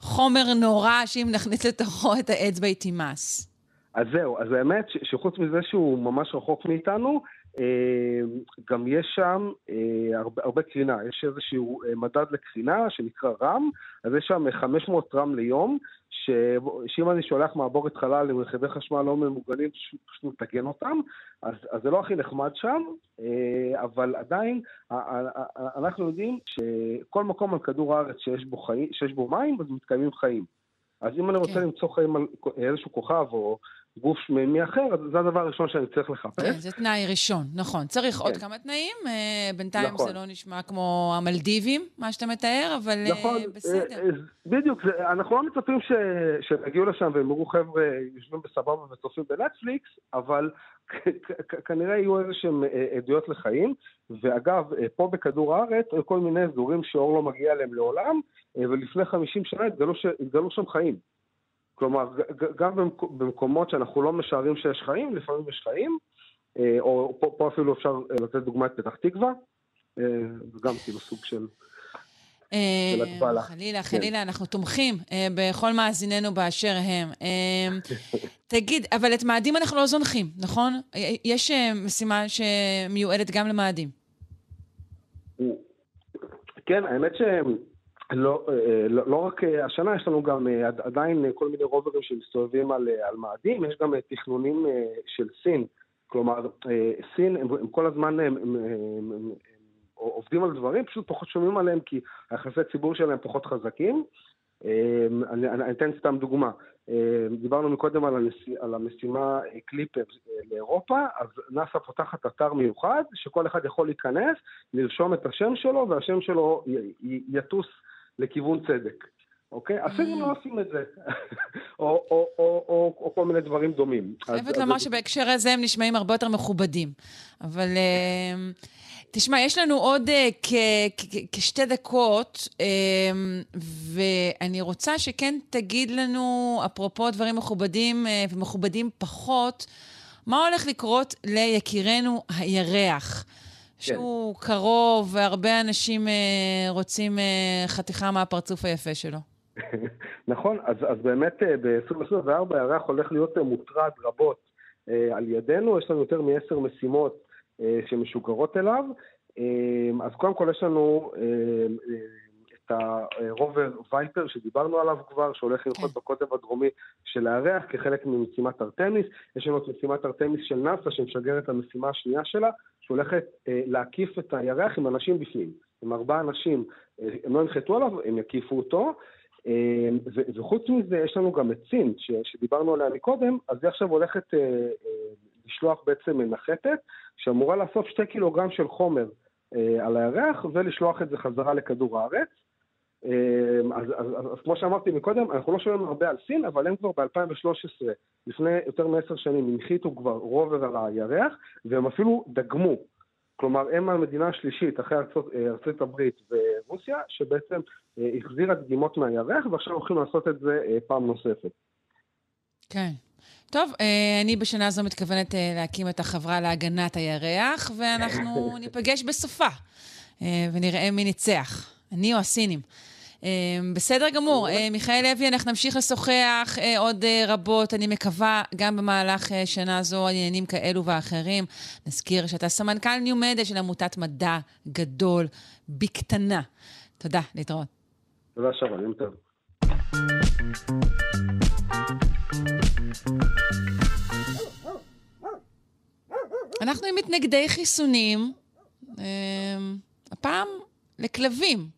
חומר נורא שאם נכניס לתוכו את האצבע היא תימס. אז זהו, אז האמת שחוץ מזה שהוא ממש רחוק מאיתנו, אה, גם יש שם אה, הרבה, הרבה קרינה. יש איזשהו אה, מדד לקרינה שנקרא רם, אז יש שם 500 רם ליום, ש... שאם אני שולח מעבורת חלל עם רכיבי חשמל לא ממוגנים, פשוט, מטגן אותם, אז, אז זה לא הכי נחמד שם, אה, אבל עדיין אנחנו יודעים שכל מקום על כדור הארץ שיש בו, חיים, שיש בו מים, אז מתקיימים חיים. אז אם אני רוצה כן. למצוא חיים על איזשהו כוכב או גוף שמימי אחר, אז זה הדבר הראשון שאני צריך כן, לחפש. זה תנאי ראשון, נכון. צריך עוד כן. כמה תנאים. אה, בינתיים נכון. זה לא נשמע כמו המלדיבים, מה שאתה מתאר, אבל אה, נכון, בסדר. אה, אה, בדיוק, זה, אנחנו לא מצפים ש, שיגיעו לשם והם יראו חבר'ה יושבים בסבבה וצופים בנטפליקס, אבל כנראה יהיו איזה שהם עדויות לחיים. ואגב, פה בכדור הארץ, היו כל מיני אזורים שאור לא מגיע אליהם לעולם, ולפני 50 שנה התגלו שם חיים. כלומר, גם במק- במקומות שאנחנו לא משערים שיש חיים, לפעמים יש חיים, אה, או פה, פה אפילו אפשר אה, לתת דוגמא את פתח תקווה, אה, זה גם כאילו סוג של... אה. חלילה, כן. חלילה, אנחנו תומכים אה, בכל מאזיננו באשר הם. אה, תגיד, אבל את מאדים אנחנו לא זונחים, נכון? אה, יש אה, משימה שמיועדת גם למאדים. כן, האמת אה, לא, לא רק אה, השנה, יש לנו גם אה, עד- עדיין אה, כל מיני רוברים שמסתובבים על, אה, על מאדים, יש גם אה, תכנונים אה, של סין. כלומר, אה, סין, הם, הם כל הזמן הם, הם, הם, הם עובדים על דברים, פשוט פחות שומעים עליהם כי היחסי ציבור שלהם פחות חזקים. אה, אני, אני אני אתן סתם דוגמה. אה, דיברנו מקודם על, הנס, על המשימה אה, קליפר אה, לאירופה, אז נאס"א פותחת אתר מיוחד, שכל אחד יכול להיכנס, לרשום את השם שלו, והשם שלו י- י- יטוס לכיוון צדק. אוקיי? הסינים לא עושים את זה. או, או, או, או, או כל מיני דברים דומים. חייבת לומר שבהקשר הזה הם נשמעים הרבה יותר מכובדים. אבל אה, תשמע, יש לנו עוד אה, כ- כ- כשתי דקות, אה, ואני רוצה שכן תגיד לנו, אפרופו דברים מכובדים ומכובדים פחות, מה הולך לקרות ליקירנו הירח? שהוא קרוב, והרבה אנשים אה, רוצים אה, חתיכה מהפרצוף היפה שלו. נכון, אז, אז באמת אה, ב-2024 הירח הולך להיות אה, מוטרד רבות אה, על ידינו, יש לנו יותר מעשר משימות אה, שמשוגרות אליו. אה, אז קודם כל יש לנו אה, אה, את הרובר וייפר שדיברנו עליו כבר, שהולך לנחות בקוטב הדרומי של הירח כחלק ממשימת ארתמיס. יש לנו את משימת ארתמיס של נאס"א שמשגרת את המשימה השנייה שלה, שהולכת אה, להקיף את הירח עם אנשים בפנים. עם ארבעה אנשים, אה, הם לא ינחתו עליו, הם יקיפו אותו. אה, ו- וחוץ מזה, יש לנו גם את סין, ש- שדיברנו עליה מקודם, אז היא עכשיו הולכת אה, אה, לשלוח בעצם מנחתת, שאמורה לאסוף שתי קילוגרם של חומר אה, על הירח, ולשלוח את זה חזרה לכדור הארץ. אה, אז, אז, אז, אז כמו שאמרתי מקודם, אנחנו לא שומעים הרבה על סין, אבל הם כבר ב-2013, לפני יותר מעשר שנים, הנחיתו כבר רובר על הירח, והם אפילו דגמו. כלומר, הם המדינה השלישית, אחרי ארצות, אה, ארצות הברית ורוסיה, שבעצם אה, החזירה דגימות מהירח, ועכשיו הולכים לעשות את זה אה, פעם נוספת. כן. טוב, אני בשנה זו מתכוונת להקים את החברה להגנת הירח, ואנחנו ניפגש בסופה, אה, ונראה מי ניצח, אני או הסינים. אה, בסדר גמור. אה, מיכאל לוי, אנחנו נמשיך לשוחח אה, עוד רבות, אני מקווה, גם במהלך שנה זו, על עניינים כאלו ואחרים. נזכיר שאתה סמנכ"ל ניו-מדיה של עמותת מדע גדול בקטנה. תודה, להתראות. תודה שרון, יום טוב. אנחנו עם מתנגדי חיסונים, הפעם לכלבים.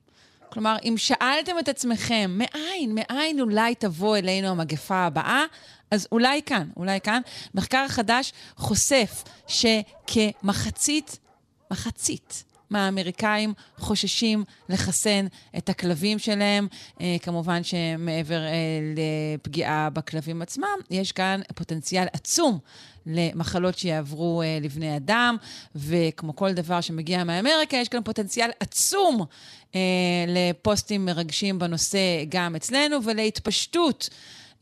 כלומר, אם שאלתם את עצמכם, מאין, מאין אולי תבוא אלינו המגפה הבאה, אז אולי כאן, אולי כאן. מחקר חדש חושף שכמחצית, מחצית מהאמריקאים חוששים לחסן את הכלבים שלהם. אה, כמובן שמעבר אה, לפגיעה בכלבים עצמם, יש כאן פוטנציאל עצום למחלות שיעברו אה, לבני אדם, וכמו כל דבר שמגיע מאמריקה, יש כאן פוטנציאל עצום אה, לפוסטים מרגשים בנושא גם אצלנו, ולהתפשטות.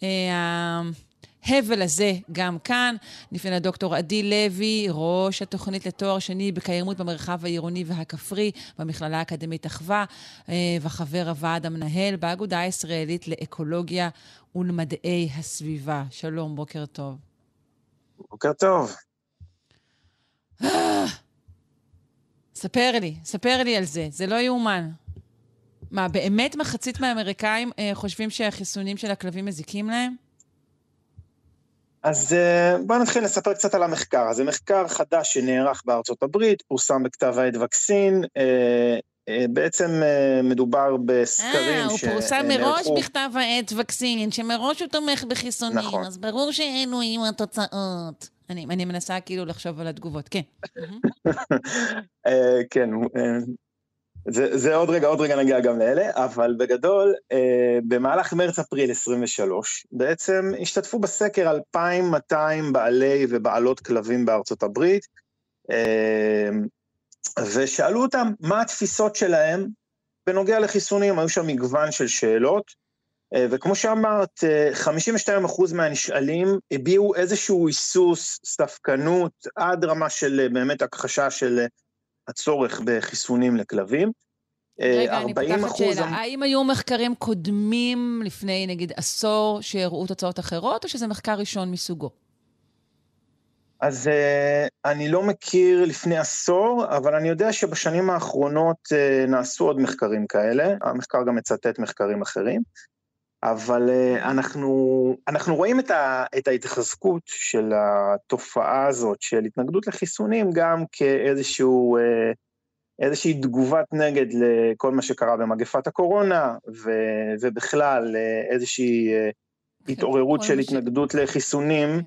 אה, ההבל הזה גם כאן. נפנה לדוקטור עדי לוי, ראש התוכנית לתואר שני בקיימות במרחב העירוני והכפרי במכללה האקדמית אחווה, אה, וחבר הוועד המנהל באגודה הישראלית לאקולוגיה ולמדעי הסביבה. שלום, בוקר טוב. בוקר טוב. ספר לי, ספר לי על זה, זה לא יאומן. מה, באמת מחצית מהאמריקאים אה, חושבים שהחיסונים של הכלבים מזיקים להם? אז אה, בואו נתחיל לספר קצת על המחקר. זה מחקר חדש שנערך בארצות הברית, פורסם בכתב העת וקסין. אה, אה, בעצם אה, מדובר בסקרים שנערכו... אה, הוא פורסם מראש בכתב העת וקסין, שמראש הוא תומך בחיסונים, נכון. אז ברור שאלו יהיו התוצאות. אני, אני מנסה כאילו לחשוב על התגובות, כן. אה, כן, זה, זה עוד רגע, עוד רגע נגיע גם לאלה, אבל בגדול, במהלך מרץ-אפריל 23, בעצם השתתפו בסקר 2,200 בעלי ובעלות כלבים בארצות הברית, ושאלו אותם מה התפיסות שלהם בנוגע לחיסונים, היו שם מגוון של שאלות. אה, וכמו שאמרת, 52% אה, מהנשאלים הביעו איזשהו היסוס, ספקנות, עד רמה של אה, באמת הכחשה של הצורך בחיסונים לכלבים. רגע, אני פותחת שאלה. האם היו מחקרים קודמים לפני נגיד עשור שהראו תוצאות אחרות, או שזה מחקר ראשון מסוגו? אז uh, אני לא מכיר לפני עשור, אבל אני יודע שבשנים האחרונות uh, נעשו עוד מחקרים כאלה, המחקר גם מצטט מחקרים אחרים, אבל uh, אנחנו, אנחנו רואים את, ה, את ההתחזקות של התופעה הזאת של התנגדות לחיסונים גם כאיזשהו... uh, איזושהי תגובת נגד לכל מה שקרה במגפת הקורונה, ו, ובכלל איזושהי התעוררות של התנגדות לחיסונים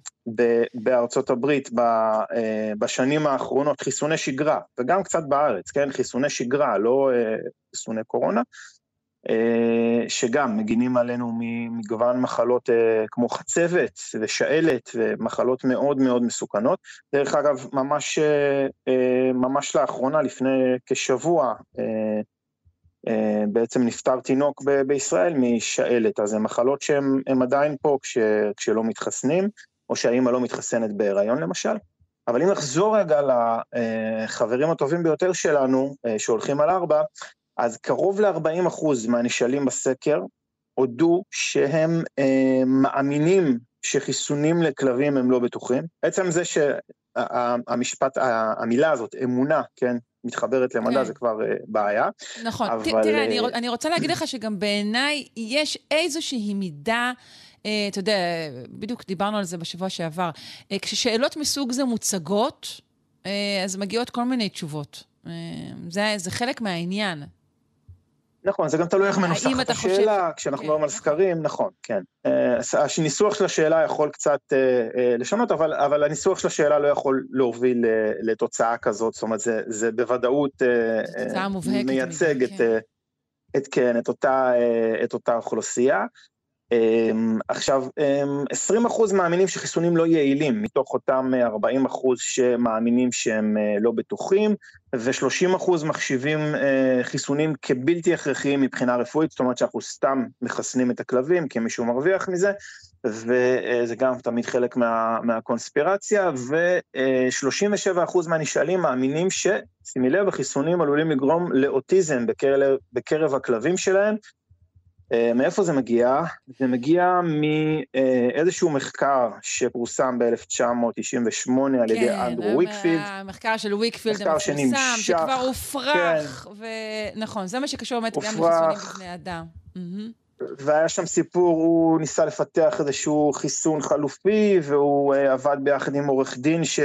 בארצות הברית אה, בשנים האחרונות, חיסוני שגרה, וגם קצת בארץ, כן? חיסוני שגרה, לא אה, חיסוני קורונה, אה, שגם מגינים עלינו ממגוון מחלות כמו חצבת ושעלת ומחלות מאוד מאוד מסוכנות. דרך אגב, ממש, ממש לאחרונה, לפני כשבוע, בעצם נפטר תינוק ב- בישראל משעלת, אז זה מחלות שהן עדיין פה כש, כשלא מתחסנים, או שהאימא לא מתחסנת בהיריון למשל. אבל אם נחזור רגע לחברים הטובים ביותר שלנו, אה, שהולכים על ארבע, אז קרוב ל-40% מהנשאלים בסקר הודו שהם אה, מאמינים שחיסונים לכלבים הם לא בטוחים. בעצם זה שהמשפט, המילה הזאת, אמונה, כן, מתחברת למדע, כן. זה כבר uh, בעיה. נכון. אבל... תראה, אני, אני רוצה להגיד לך שגם בעיניי יש איזושהי מידה... Uh, אתה יודע, בדיוק דיברנו על זה בשבוע שעבר. כששאלות מסוג זה מוצגות, אז מגיעות כל מיני תשובות. זה, זה חלק מהעניין. נכון, זה גם תלוי איך מנוסחת השאלה, חושב... כשאנחנו מדברים כן, על נכון. סקרים, נכון, כן. אה, הניסוח של השאלה יכול קצת אה, אה, לשנות, אבל, אבל הניסוח של השאלה לא יכול להוביל לתוצאה כזאת, זאת אומרת, זה, זה בוודאות מייצג את, כן. את, כן, את, אותה, את אותה אוכלוסייה. אמ, עכשיו, 20% אמ, מאמינים שחיסונים לא יעילים, מתוך אותם 40% שמאמינים שהם אה, לא בטוחים, ו-30% מחשיבים אה, חיסונים כבלתי הכרחיים מבחינה רפואית, זאת אומרת שאנחנו סתם מחסנים את הכלבים כי מישהו מרוויח מזה, וזה גם תמיד חלק מה, מהקונספירציה, ו-37% מהנשאלים מאמינים ש, שימי לב, החיסונים עלולים לגרום לאוטיזם בקרב, בקרב הכלבים שלהם, מאיפה זה מגיע? זה מגיע מאיזשהו מחקר שפורסם ב-1998 על ידי כן, אנדרו וויקפילד. כן, המחקר של וויקפילד המפורסם, שנמשך, שכבר הופרך, כן. ונכון, זה מה שקשור באמת גם לחיסונים בבני אדם. והיה שם סיפור, הוא ניסה לפתח איזשהו חיסון חלופי, והוא uh, עבד ביחד עם עורך דין ש...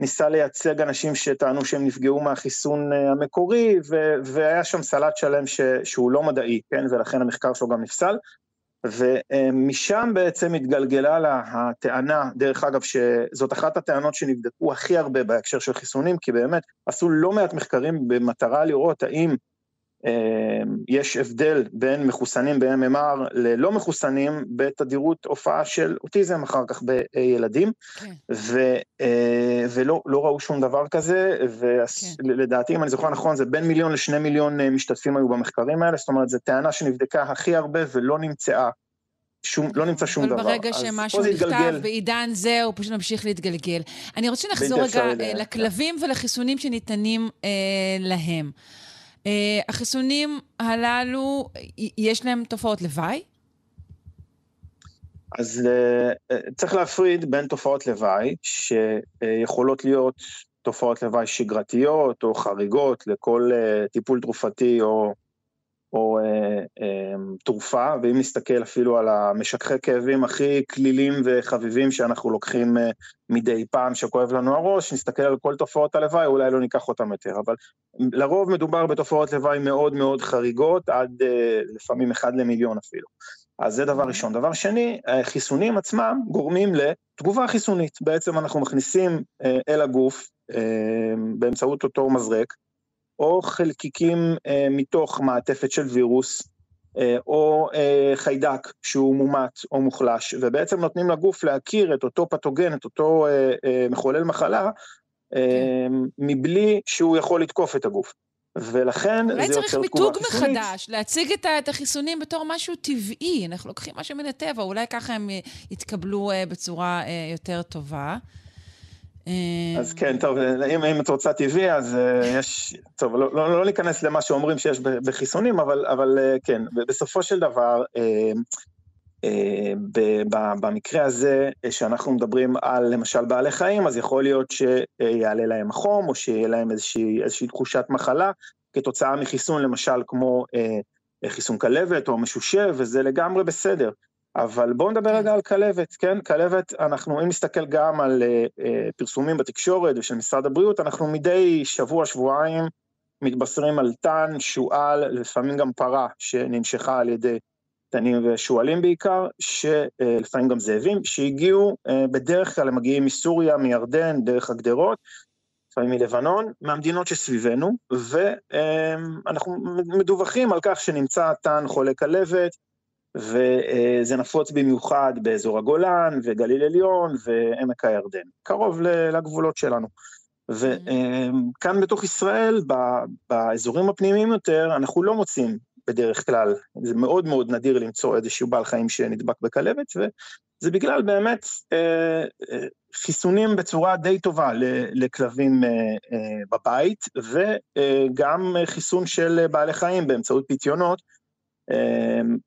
ניסה לייצג אנשים שטענו שהם נפגעו מהחיסון אה, המקורי, ו- והיה שם סלט שלם ש- שהוא לא מדעי, כן, ולכן המחקר שלו גם נפסל. ומשם בעצם התגלגלה לה הטענה, דרך אגב, שזאת אחת הטענות שנבדקו הכי הרבה בהקשר של חיסונים, כי באמת עשו לא מעט מחקרים במטרה לראות האם יש הבדל בין מחוסנים ב-MMR ללא מחוסנים בתדירות הופעה של אוטיזם אחר כך בילדים, כן. ו, אה, ולא לא ראו שום דבר כזה, ולדעתי, כן. אם אני זוכר נכון, זה בין מיליון לשני מיליון אה, משתתפים היו במחקרים האלה, זאת אומרת, זו טענה שנבדקה הכי הרבה ולא נמצאה שום, לא נמצא שום אבל דבר. אבל ברגע שמשהו נכתב. בעידן זה, הוא פשוט ממשיך להתגלגל. אני רוצה שנחזור רגע אה, ל- לכלבים ולחיסונים שניתנים אה, להם. אה, החיסונים הללו, יש להם תופעות לוואי? אז אה, אה, צריך להפריד בין תופעות לוואי, שיכולות להיות תופעות לוואי שגרתיות או חריגות לכל טיפול תרופתי או, או אה, אה, תרופה, ואם נסתכל אפילו על המשככי כאבים הכי כלילים וחביבים שאנחנו לוקחים אה, מדי פעם שכואב לנו הראש, נסתכל על כל תופעות הלוואי, אולי לא ניקח אותם יותר, אבל לרוב מדובר בתופעות לוואי מאוד מאוד חריגות, עד אה, לפעמים אחד למיליון אפילו. אז זה דבר ראשון. דבר שני, החיסונים עצמם גורמים לתגובה חיסונית. בעצם אנחנו מכניסים אה, אל הגוף, אה, באמצעות אותו מזרק, או חלקיקים אה, מתוך מעטפת של וירוס, אה, או אה, חיידק שהוא מומת או מוחלש, ובעצם נותנים לגוף להכיר את אותו פתוגן, את אותו אה, אה, מחולל מחלה, אה, מבלי שהוא יכול לתקוף את הגוף. ולכן זה אולי יוצר צריך תגובה מיתוג חיסונית. מחדש, להציג את את החיסונים בתור משהו טבעי. אנחנו לוקחים משהו מן הטבע, אולי ככה הם יתקבלו אה, בצורה אה, יותר טובה. אה, אז כן, טוב, אם, אם את רוצה טבעי, אז uh, יש, טוב, לא, לא, לא ניכנס למה שאומרים שיש בחיסונים, אבל, אבל uh, כן, בסופו של דבר, במקרה הזה, שאנחנו מדברים על למשל בעלי חיים, אז יכול להיות שיעלה להם החום, או שיהיה להם איזושהי, איזושהי תחושת מחלה, כתוצאה מחיסון, למשל, כמו חיסון כלבת או משושה, וזה לגמרי בסדר. אבל בואו נדבר רגע על כלבת, כן? כלבת, אנחנו, אם נסתכל גם על uh, uh, פרסומים בתקשורת ושל משרד הבריאות, אנחנו מדי שבוע, שבועיים, מתבשרים על תן, שועל, לפעמים גם פרה שננשכה על ידי תנים ושועלים בעיקר, שלפעמים גם זאבים, שהגיעו, uh, בדרך כלל הם מגיעים מסוריה, מירדן, דרך הגדרות, לפעמים מלבנון, מהמדינות שסביבנו, ואנחנו מדווחים על כך שנמצא תן חולה כלבת, וזה נפוץ במיוחד באזור הגולן וגליל עליון ועמק הירדן, קרוב לגבולות שלנו. וכאן בתוך ישראל, באזורים הפנימיים יותר, אנחנו לא מוצאים בדרך כלל, זה מאוד מאוד נדיר למצוא איזשהו בעל חיים שנדבק בכלבת, וזה בגלל באמת חיסונים בצורה די טובה לכלבים בבית, וגם חיסון של בעלי חיים באמצעות פיתיונות,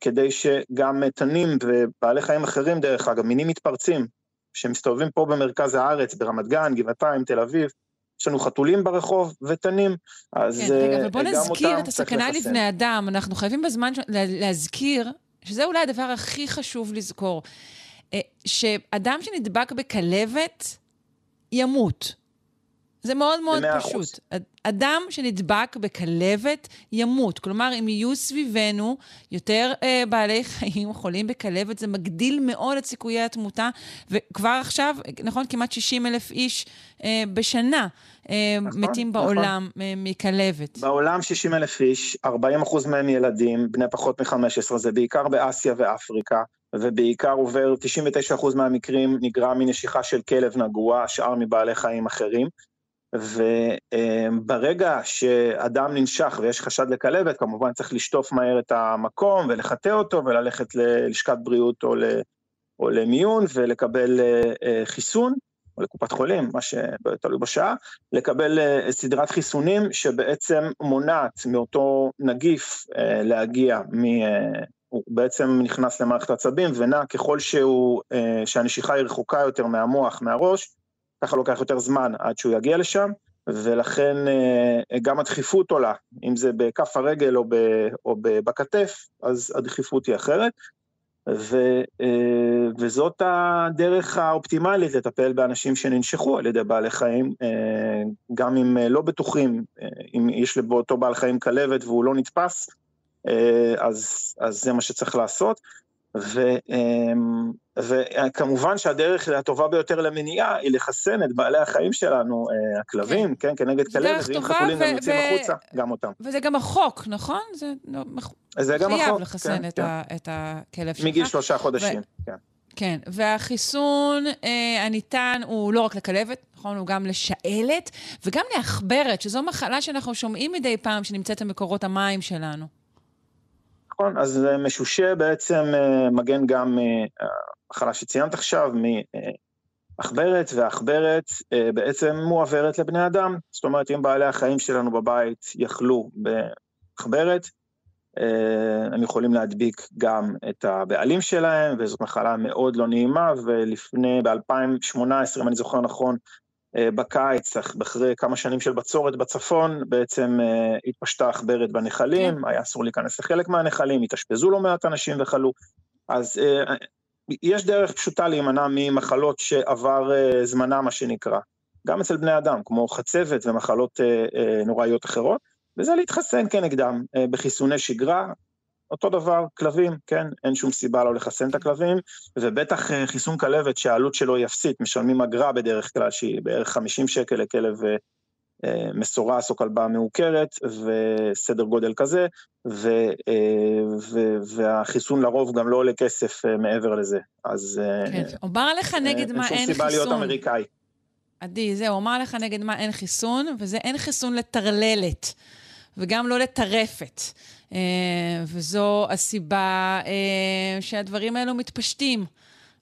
כדי שגם תנים ובעלי חיים אחרים, דרך אגב, מינים מתפרצים, שמסתובבים פה במרכז הארץ, ברמת גן, גבעתיים, תל אביב, יש לנו חתולים ברחוב ותנים, אז כן, רגע, אבל בוא נזכיר את הסכנה. לבני אדם. אנחנו חייבים בזמן להזכיר, שזה אולי הדבר הכי חשוב לזכור, אה, שאדם שנדבק בכלבת ימות. זה מאוד מאוד. פשוט. אד- אדם שנדבק בכלבת ימות. כלומר, אם יהיו סביבנו יותר אה, בעלי חיים חולים בכלבת, זה מגדיל מאוד את סיכויי התמותה, וכבר עכשיו, נכון, כמעט 60 אלף איש אה, בשנה אה, נכון, מתים נכון. בעולם אה, מכלבת. בעולם 60 אלף איש, 40 אחוז מהם ילדים, בני פחות מ-15, זה בעיקר באסיה ואפריקה, ובעיקר עובר 99 אחוז מהמקרים נגרם מנשיכה של כלב נגוע, השאר מבעלי חיים אחרים. וברגע שאדם ננשך ויש חשד לכלבת, כמובן צריך לשטוף מהר את המקום ולחטא אותו וללכת ללשכת בריאות או, ל, או למיון ולקבל אה, אה, חיסון, או לקופת חולים, מה שתלוי בשעה, לקבל אה, סדרת חיסונים שבעצם מונעת מאותו נגיף להגיע מ... הוא בעצם נכנס למערכת העצבים ונע ככל שהוא, שהנשיכה היא רחוקה יותר מהמוח, מהראש, ככה לוקח יותר זמן עד שהוא יגיע לשם, ולכן אה, גם הדחיפות עולה, אם זה בכף הרגל או, ב, או בכתף, אז הדחיפות היא אחרת. ו, אה, וזאת הדרך האופטימלית לטפל באנשים שננשכו על ידי בעלי חיים, אה, גם אם לא בטוחים, אם יש באותו בעל חיים כלבת והוא לא נתפס, אז, אז זה מה שצריך לעשות. ו, וכמובן שהדרך הטובה ביותר למניעה היא לחסן את בעלי החיים שלנו, אה, הכלבים, כן, כנגד זו דרך כלבת, ואם חתולים ו- גם יוצאים ו- החוצה, גם אותם. וזה גם החוק, נכון? זה לא- מח- זה גם חייב החוק, לחסן כן, את, כן. ה- את הכלב שלך. מגיל שלושה חודשים, כן. כן, והחיסון אה, הניתן הוא לא רק לכלבת, נכון? הוא גם לשעלת וגם לעכברת, שזו מחלה שאנחנו שומעים מדי פעם שנמצאת במקורות המים שלנו. נכון, אז משושה בעצם מגן גם מחלה שציינת עכשיו, מעכברת, ועכברת בעצם מועברת לבני אדם. זאת אומרת, אם בעלי החיים שלנו בבית יכלו בעכברת, הם יכולים להדביק גם את הבעלים שלהם, וזאת מחלה מאוד לא נעימה, ולפני, ב-2018, אם אני זוכר נכון, בקיץ, אחרי כמה שנים של בצורת בצפון, בעצם התפשטה עכברת בנחלים, כן. היה אסור להיכנס לחלק מהנחלים, התאשפזו לא מעט אנשים וחלו. אז יש דרך פשוטה להימנע ממחלות שעבר זמנה, מה שנקרא, גם אצל בני אדם, כמו חצבת ומחלות נוראיות אחרות. וזה להתחסן כנגדם בחיסוני שגרה, אותו דבר, כלבים, כן, אין שום סיבה לא לחסן את הכלבים, ובטח חיסון כלבת שהעלות שלו היא אפסית, משלמים אגרה בדרך כלל שהיא בערך 50 שקל לכלב מסורס או כלבה מעוקרת, וסדר גודל כזה, ו, ו, והחיסון לרוב גם לא עולה כסף מעבר לזה, אז... כן, אומר עליך נגד מה אין חיסון. אין שום סיבה להיות אמריקאי. עדי, זהו, אומר לך נגד מה אין חיסון, וזה אין חיסון לטרללת. וגם לא לטרפת. וזו הסיבה שהדברים האלו מתפשטים.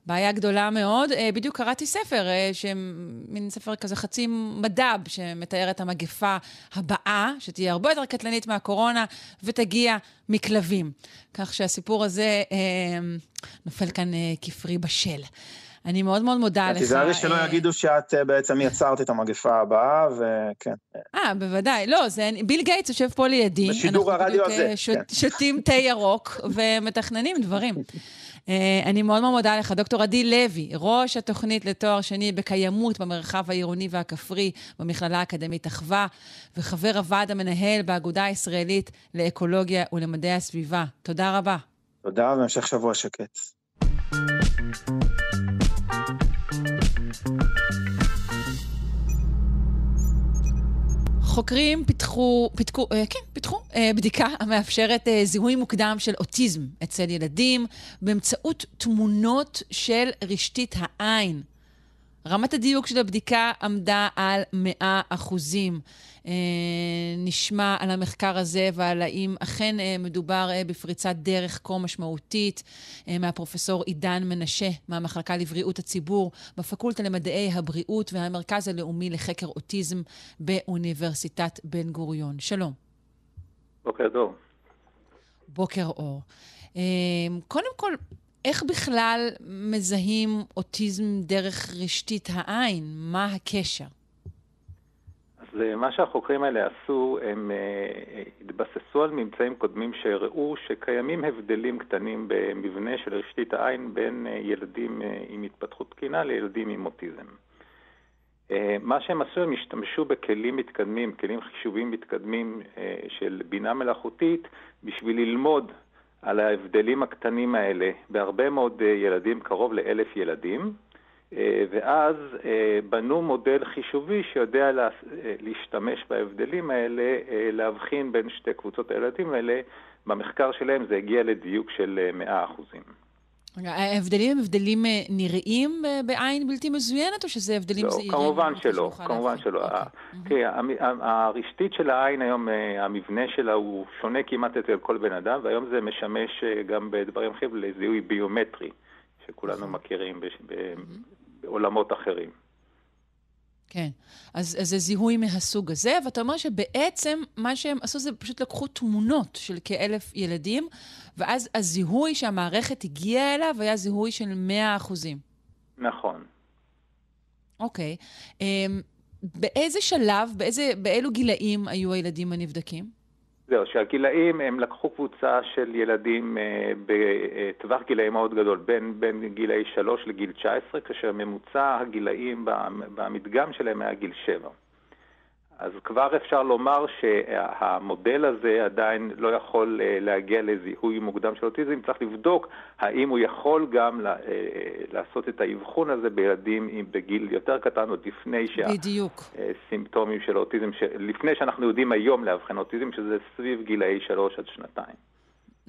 בעיה גדולה מאוד. Uh, בדיוק קראתי ספר, uh, מין ספר כזה חצי מדב, שמתאר את המגפה הבאה, שתהיה הרבה יותר קטלנית מהקורונה, ותגיע מכלבים. כך שהסיפור הזה uh, נופל כאן כפרי בשל. אני מאוד מאוד מודה לך. תיזהרי שלא אה, יגידו שאת אה, בעצם יצרת את המגפה הבאה, וכן. אה, בוודאי. לא, זה ביל גייטס יושב פה לידי. בשידור הרדיו הזה, אה, כן. שותים תה ירוק ומתכננים דברים. אני מאוד מאוד מודה לך, דוקטור עדי לוי, ראש התוכנית לתואר שני בקיימות במרחב העירוני והכפרי במכללה האקדמית אחווה, וחבר הוועד המנהל באגודה הישראלית לאקולוגיה ולמדעי הסביבה. תודה רבה. תודה, והמשך שבוע שקט. חוקרים פיתחו, פיתחו, אה, כן, פיתחו אה, בדיקה המאפשרת אה, זיהוי מוקדם של אוטיזם אצל ילדים באמצעות תמונות של רשתית העין. רמת הדיוק של הבדיקה עמדה על 100 אחוזים. אה, נשמע על המחקר הזה ועל האם אכן אה, מדובר אה, בפריצת דרך כה משמעותית מהפרופסור עידן מנשה מהמחלקה לבריאות הציבור בפקולטה למדעי הבריאות והמרכז הלאומי לחקר אוטיזם באוניברסיטת בן גוריון. שלום. בוקר טוב. בוקר אור. קודם כל, איך בכלל מזהים אוטיזם דרך רשתית העין? מה הקשר? אז אה, מה שהחוקרים האלה עשו, הם uh, התבססו על ממצאים קודמים שהראו שקיימים הבדלים קטנים במבנה של רשתית העין בין ילדים עם התפתחות תקינה לילדים עם אוטיזם. מה שהם עשו, הם השתמשו בכלים מתקדמים, כלים חישוביים מתקדמים של בינה מלאכותית, בשביל ללמוד על ההבדלים הקטנים האלה בהרבה מאוד ילדים, קרוב לאלף ילדים, אה, ואז אה, בנו מודל חישובי שיודע לה, אה, להשתמש בהבדלים האלה, להבחין בין שתי קבוצות הילדים האלה. במחקר שלהם זה הגיע לדיוק של 100 אחוזים. ההבדלים הם הבדלים נראים בעין בלתי מזוינת, או שזה הבדלים לא, זעירים? כמובן שלא, כמובן שלא. אוקיי. תראה, הרשתית של העין היום, המבנה שלה הוא שונה כמעט אצל כל בן אדם, והיום זה משמש גם בדברים אחרים לזיהוי ביומטרי, שכולנו נכון. מכירים בעולמות אחרים. כן, אז, אז זה זיהוי מהסוג הזה, ואתה אומר שבעצם מה שהם עשו זה פשוט לקחו תמונות של כאלף ילדים, ואז הזיהוי שהמערכת הגיעה אליו היה זיהוי של 100 אחוזים. נכון. אוקיי. אמ, באיזה שלב, באיזה, באילו גילאים היו הילדים הנבדקים? זהו, שהגילאים, הם לקחו קבוצה של ילדים אה, בטווח גילאים מאוד גדול, בין, בין גילאי 3 לגיל 19, כאשר ממוצע הגילאים במדגם שלהם היה גיל 7. אז כבר אפשר לומר שהמודל הזה עדיין לא יכול אה, להגיע לזיהוי מוקדם של אוטיזם, צריך לבדוק האם הוא יכול גם אה, לעשות את האבחון הזה בילדים בגיל יותר קטן, עוד לפני שהסימפטומים של אוטיזם, לפני שאנחנו יודעים היום לאבחן אוטיזם, שזה סביב גילאי שלוש עד שנתיים.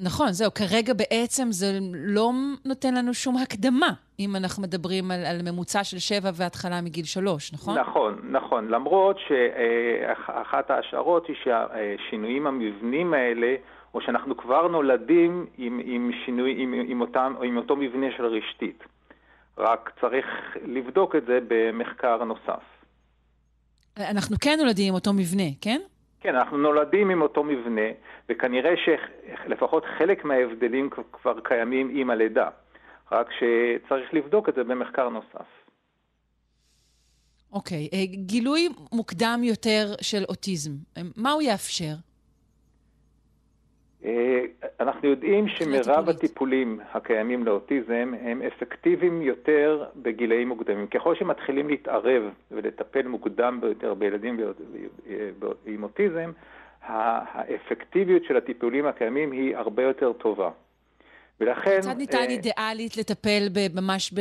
נכון, זהו, כרגע בעצם זה לא נותן לנו שום הקדמה, אם אנחנו מדברים על, על ממוצע של שבע והתחלה מגיל שלוש, נכון? נכון, נכון. למרות שאחת ההשערות היא שהשינויים המבנים האלה או שאנחנו כבר נולדים עם, עם שינוי, עם, עם, אותם, עם אותו מבנה של רשתית. רק צריך לבדוק את זה במחקר נוסף. אנחנו כן נולדים עם אותו מבנה, כן? כן, אנחנו נולדים עם אותו מבנה, וכנראה שלפחות חלק מההבדלים כבר קיימים עם הלידה. רק שצריך לבדוק את זה במחקר נוסף. אוקיי, okay. אה, גילוי מוקדם יותר של אוטיזם, מה הוא יאפשר? אה, אנחנו יודעים שמרב הטיפולים הקיימים לאוטיזם הם אפקטיביים יותר בגילאים מוקדמים. ככל שמתחילים להתערב ולטפל מוקדם ביותר בילדים עם אוטיזם, האפקטיביות של הטיפולים הקיימים היא הרבה יותר טובה. ולכן... כיצד ניתן אה, אידיאלית לטפל ממש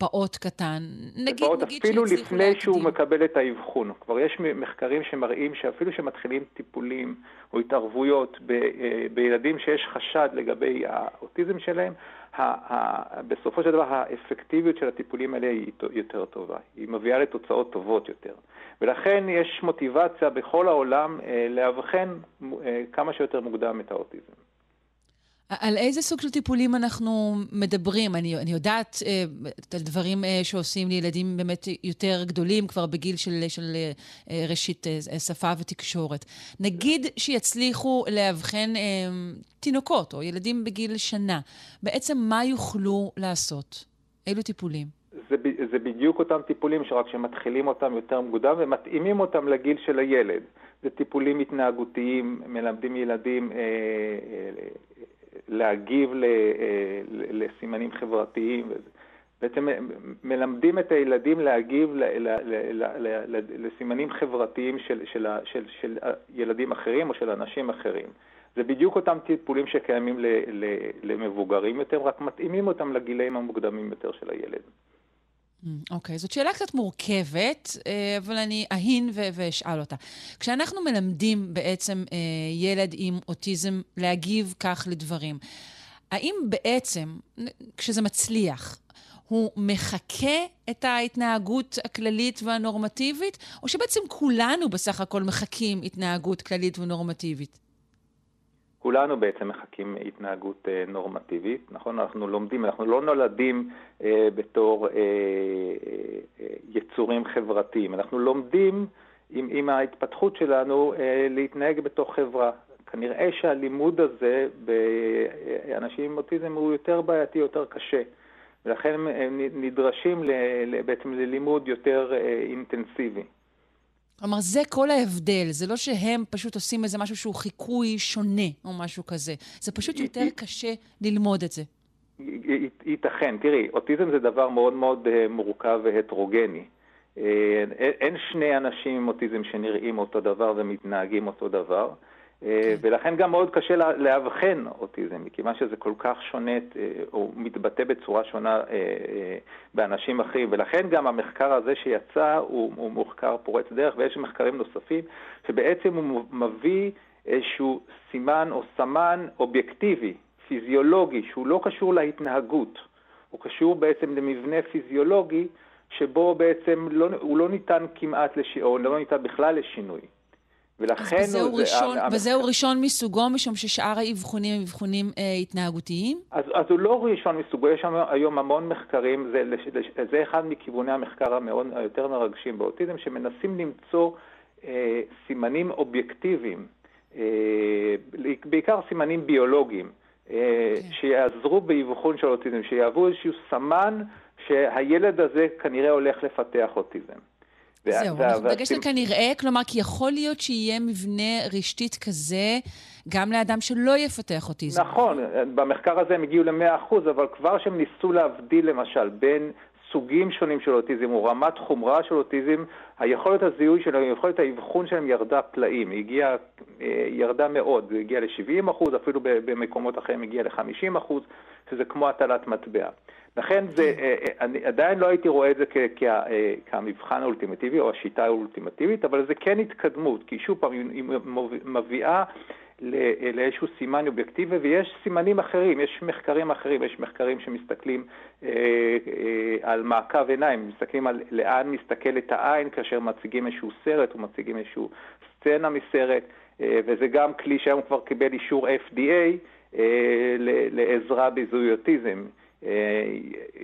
בפעוט קטן? נגיד, בפעוט נגיד אפילו לפני להקדים. שהוא מקבל את האבחון. כבר יש מחקרים שמראים שאפילו שמתחילים טיפולים או התערבויות ב, אה, בילדים שיש חשד לגבי האוטיזם שלהם, ה, ה, בסופו של דבר האפקטיביות של הטיפולים האלה היא יותר טובה. היא מביאה לתוצאות טובות יותר. ולכן יש מוטיבציה בכל העולם אה, לאבחן אה, כמה שיותר מוקדם את האוטיזם. על איזה סוג של טיפולים אנחנו מדברים? אני, אני יודעת אה, על דברים אה, שעושים לילדים באמת יותר גדולים, כבר בגיל של, של אה, ראשית אה, שפה ותקשורת. נגיד שיצליחו לאבחן אה, תינוקות או ילדים בגיל שנה, בעצם מה יוכלו לעשות? אילו טיפולים? זה, זה בדיוק אותם טיפולים, שרק שמתחילים אותם יותר מוקדם ומתאימים אותם לגיל של הילד. זה טיפולים התנהגותיים, מלמדים ילדים אה, אה, להגיב אה, לסימנים חברתיים. בעצם מלמדים את הילדים להגיב לסימנים חברתיים של, של, של, של ילדים אחרים או של אנשים אחרים. זה בדיוק אותם טיפולים שקיימים למבוגרים יותר, רק מתאימים אותם לגילאים המוקדמים יותר של הילד. אוקיי, okay, זאת שאלה קצת מורכבת, אה, אבל אני אהין ואשאל אותה. כשאנחנו מלמדים בעצם אה, ילד עם אוטיזם להגיב כך לדברים, האם בעצם, כשזה מצליח, הוא מחקה את ההתנהגות הכללית והנורמטיבית, או שבעצם כולנו בסך הכל מחקים התנהגות כללית ונורמטיבית? כולנו בעצם מחקים התנהגות אה, נורמטיבית, נכון? אנחנו לומדים, אנחנו לא נולדים אה, בתור אה, אה, יצורים חברתיים, אנחנו לומדים עם, עם ההתפתחות שלנו אה, להתנהג בתוך חברה. כנראה שהלימוד הזה באנשים עם אוטיזם הוא יותר בעייתי, יותר קשה, ולכן הם נדרשים ל, בעצם ללימוד יותר אה, אינטנסיבי. כלומר, זה כל ההבדל. זה לא שהם פשוט עושים איזה משהו שהוא חיקוי שונה או משהו כזה. זה פשוט יותר קשה ללמוד את זה. ייתכן. תראי, אוטיזם זה דבר מאוד מאוד אה, מורכב והטרוגני. אה, אין שני אנשים עם אוטיזם שנראים אותו דבר ומתנהגים אותו דבר. אה, כן. ולכן גם מאוד קשה לאבחן אוטיזם, מכיוון שזה כל כך שונה, אה, או מתבטא בצורה שונה אה, באנשים אחרים, ולכן גם המחקר הזה שיצא הוא, הוא מחקר פורץ דרך, ויש מחקרים נוספים, שבעצם הוא מביא איזשהו סימן או סמן אובייקטיבי, פיזיולוגי, שהוא לא קשור להתנהגות, הוא קשור בעצם למבנה פיזיולוגי, שבו בעצם לא, הוא לא ניתן כמעט, לש... או לא ניתן בכלל לשינוי. ולכן... אז וזהו, הוא, ראשון, זה, וזהו ראשון מסוגו, משום ששאר האבחונים הם אבחונים אה, התנהגותיים? אז, אז הוא לא ראשון מסוגו, יש שם היום המון מחקרים, זה, זה אחד מכיווני המחקר המאוד, היותר מרגשים באוטיזם, שמנסים למצוא אה, סימנים אובייקטיביים, אה, בעיקר סימנים ביולוגיים, אה, okay. כן. שיעזרו באבחון של אוטיזם, שיהוו איזשהו סמן שהילד הזה כנראה הולך לפתח אוטיזם. זהו, אנחנו בדגש על כנראה, כלומר, כי יכול להיות שיהיה מבנה רשתית כזה גם לאדם שלא יפתח אוטיזם. נכון, במחקר הזה הם הגיעו ל-100%, אבל כבר שהם ניסו להבדיל למשל בין סוגים שונים של אוטיזם או רמת חומרה של אוטיזם, היכולת הזיהוי שלהם, היכולת האבחון שלהם ירדה פלאים, היא הגיעה, אה, ירדה מאוד, היא הגיעה ל-70%, אפילו במקומות אחרים הגיעה ל-50%, שזה כמו הטלת מטבע. לכן זה. אה, אה, אני עדיין לא הייתי רואה את זה אה, כמבחן האולטימטיבי או השיטה האולטימטיבית, אבל זה כן התקדמות, כי שוב פעם היא מביאה לאיזשהו סימן אובייקטיבי, ויש סימנים אחרים, יש מחקרים אחרים, יש מחקרים שמסתכלים אה, אה, על מעקב עיניים, מסתכלים על לאן מסתכלת העין כאשר מציגים איזשהו סרט או מציגים איזשהו סצנה מסרט. וזה גם כלי שהיום כבר קיבל אישור FDA לעזרה בזיהוי אוטיזם.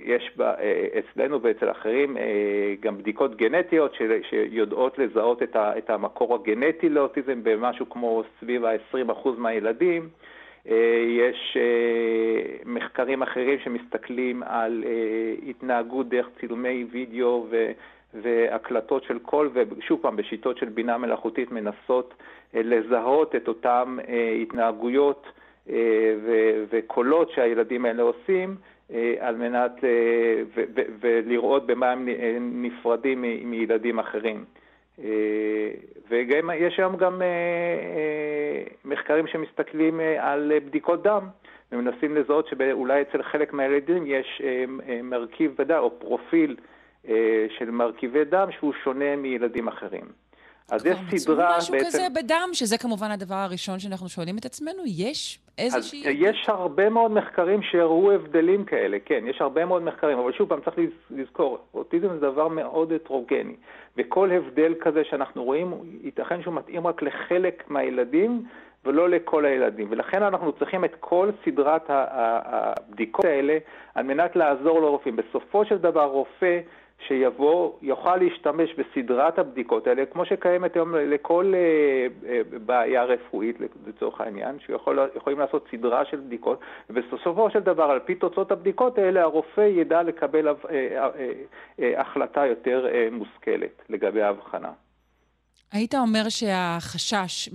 יש בה, אצלנו ואצל אחרים גם בדיקות גנטיות שיודעות לזהות את המקור הגנטי לאוטיזם במשהו כמו סביב ה-20% מהילדים. יש מחקרים אחרים שמסתכלים על התנהגות דרך צילומי וידאו והקלטות של קול, ושוב פעם, בשיטות של בינה מלאכותית מנסות לזהות את אותן התנהגויות וקולות שהילדים האלה עושים, על מנת, ולראות במה הם נפרדים מילדים אחרים. ויש היום גם מחקרים שמסתכלים על בדיקות דם, ומנסים לזהות שאולי אצל חלק מהילדים יש מרכיב בדם או פרופיל של מרכיבי דם שהוא שונה מילדים אחרים. אז יש סדרה בעצם... משהו כזה בדם, שזה כמובן הדבר הראשון שאנחנו שואלים את עצמנו, יש איזושהי... יש הרבה מאוד מחקרים שהראו הבדלים כאלה, כן, יש הרבה מאוד מחקרים, אבל שוב פעם צריך לזכור, אוטיזם זה דבר מאוד הטרוגני, וכל הבדל כזה שאנחנו רואים, ייתכן שהוא מתאים רק לחלק מהילדים, ולא לכל הילדים. ולכן אנחנו צריכים את כל סדרת הבדיקות האלה על מנת לעזור לרופאים. בסופו של דבר רופא שיבוא, יוכל להשתמש בסדרת הבדיקות האלה, כמו שקיימת היום לכל אה, אה, בעיה רפואית לצורך העניין, שיכולים לעשות סדרה של בדיקות, ובסופו של דבר, על פי תוצאות הבדיקות האלה, הרופא ידע לקבל אה, החלטה יותר מושכלת לגבי ההבחנה. היית אומר שהחשש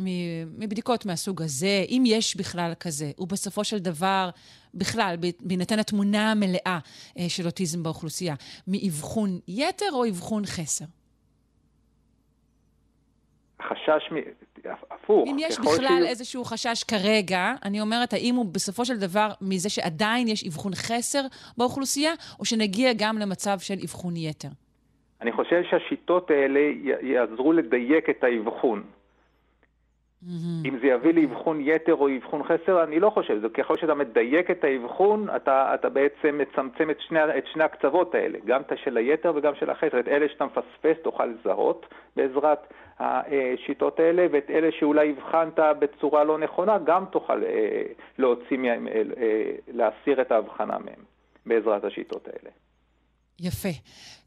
מבדיקות מהסוג הזה, אם יש בכלל כזה, הוא בסופו של דבר, בכלל, בהינתן התמונה המלאה אה, של אוטיזם באוכלוסייה, מאבחון יתר או אבחון חסר? חשש מ... הפוך. אם יש בכלל שהוא... איזשהו חשש כרגע, אני אומרת, האם הוא בסופו של דבר מזה שעדיין יש אבחון חסר באוכלוסייה, או שנגיע גם למצב של אבחון יתר? אני חושב שהשיטות האלה יעזרו לדייק את האבחון. Mm-hmm. אם זה יביא לאבחון יתר או אבחון חסר, אני לא חושב. זה ככל שאתה מדייק את האבחון, אתה, אתה בעצם מצמצם את שני, את שני הקצוות האלה, גם את של היתר וגם של החסר. את אלה שאתה מפספס תוכל לזהות בעזרת השיטות האלה, ואת אלה שאולי הבחנת בצורה לא נכונה, גם תוכל אה, להוציא מהם, אה, להסיר את ההבחנה מהם בעזרת השיטות האלה. יפה.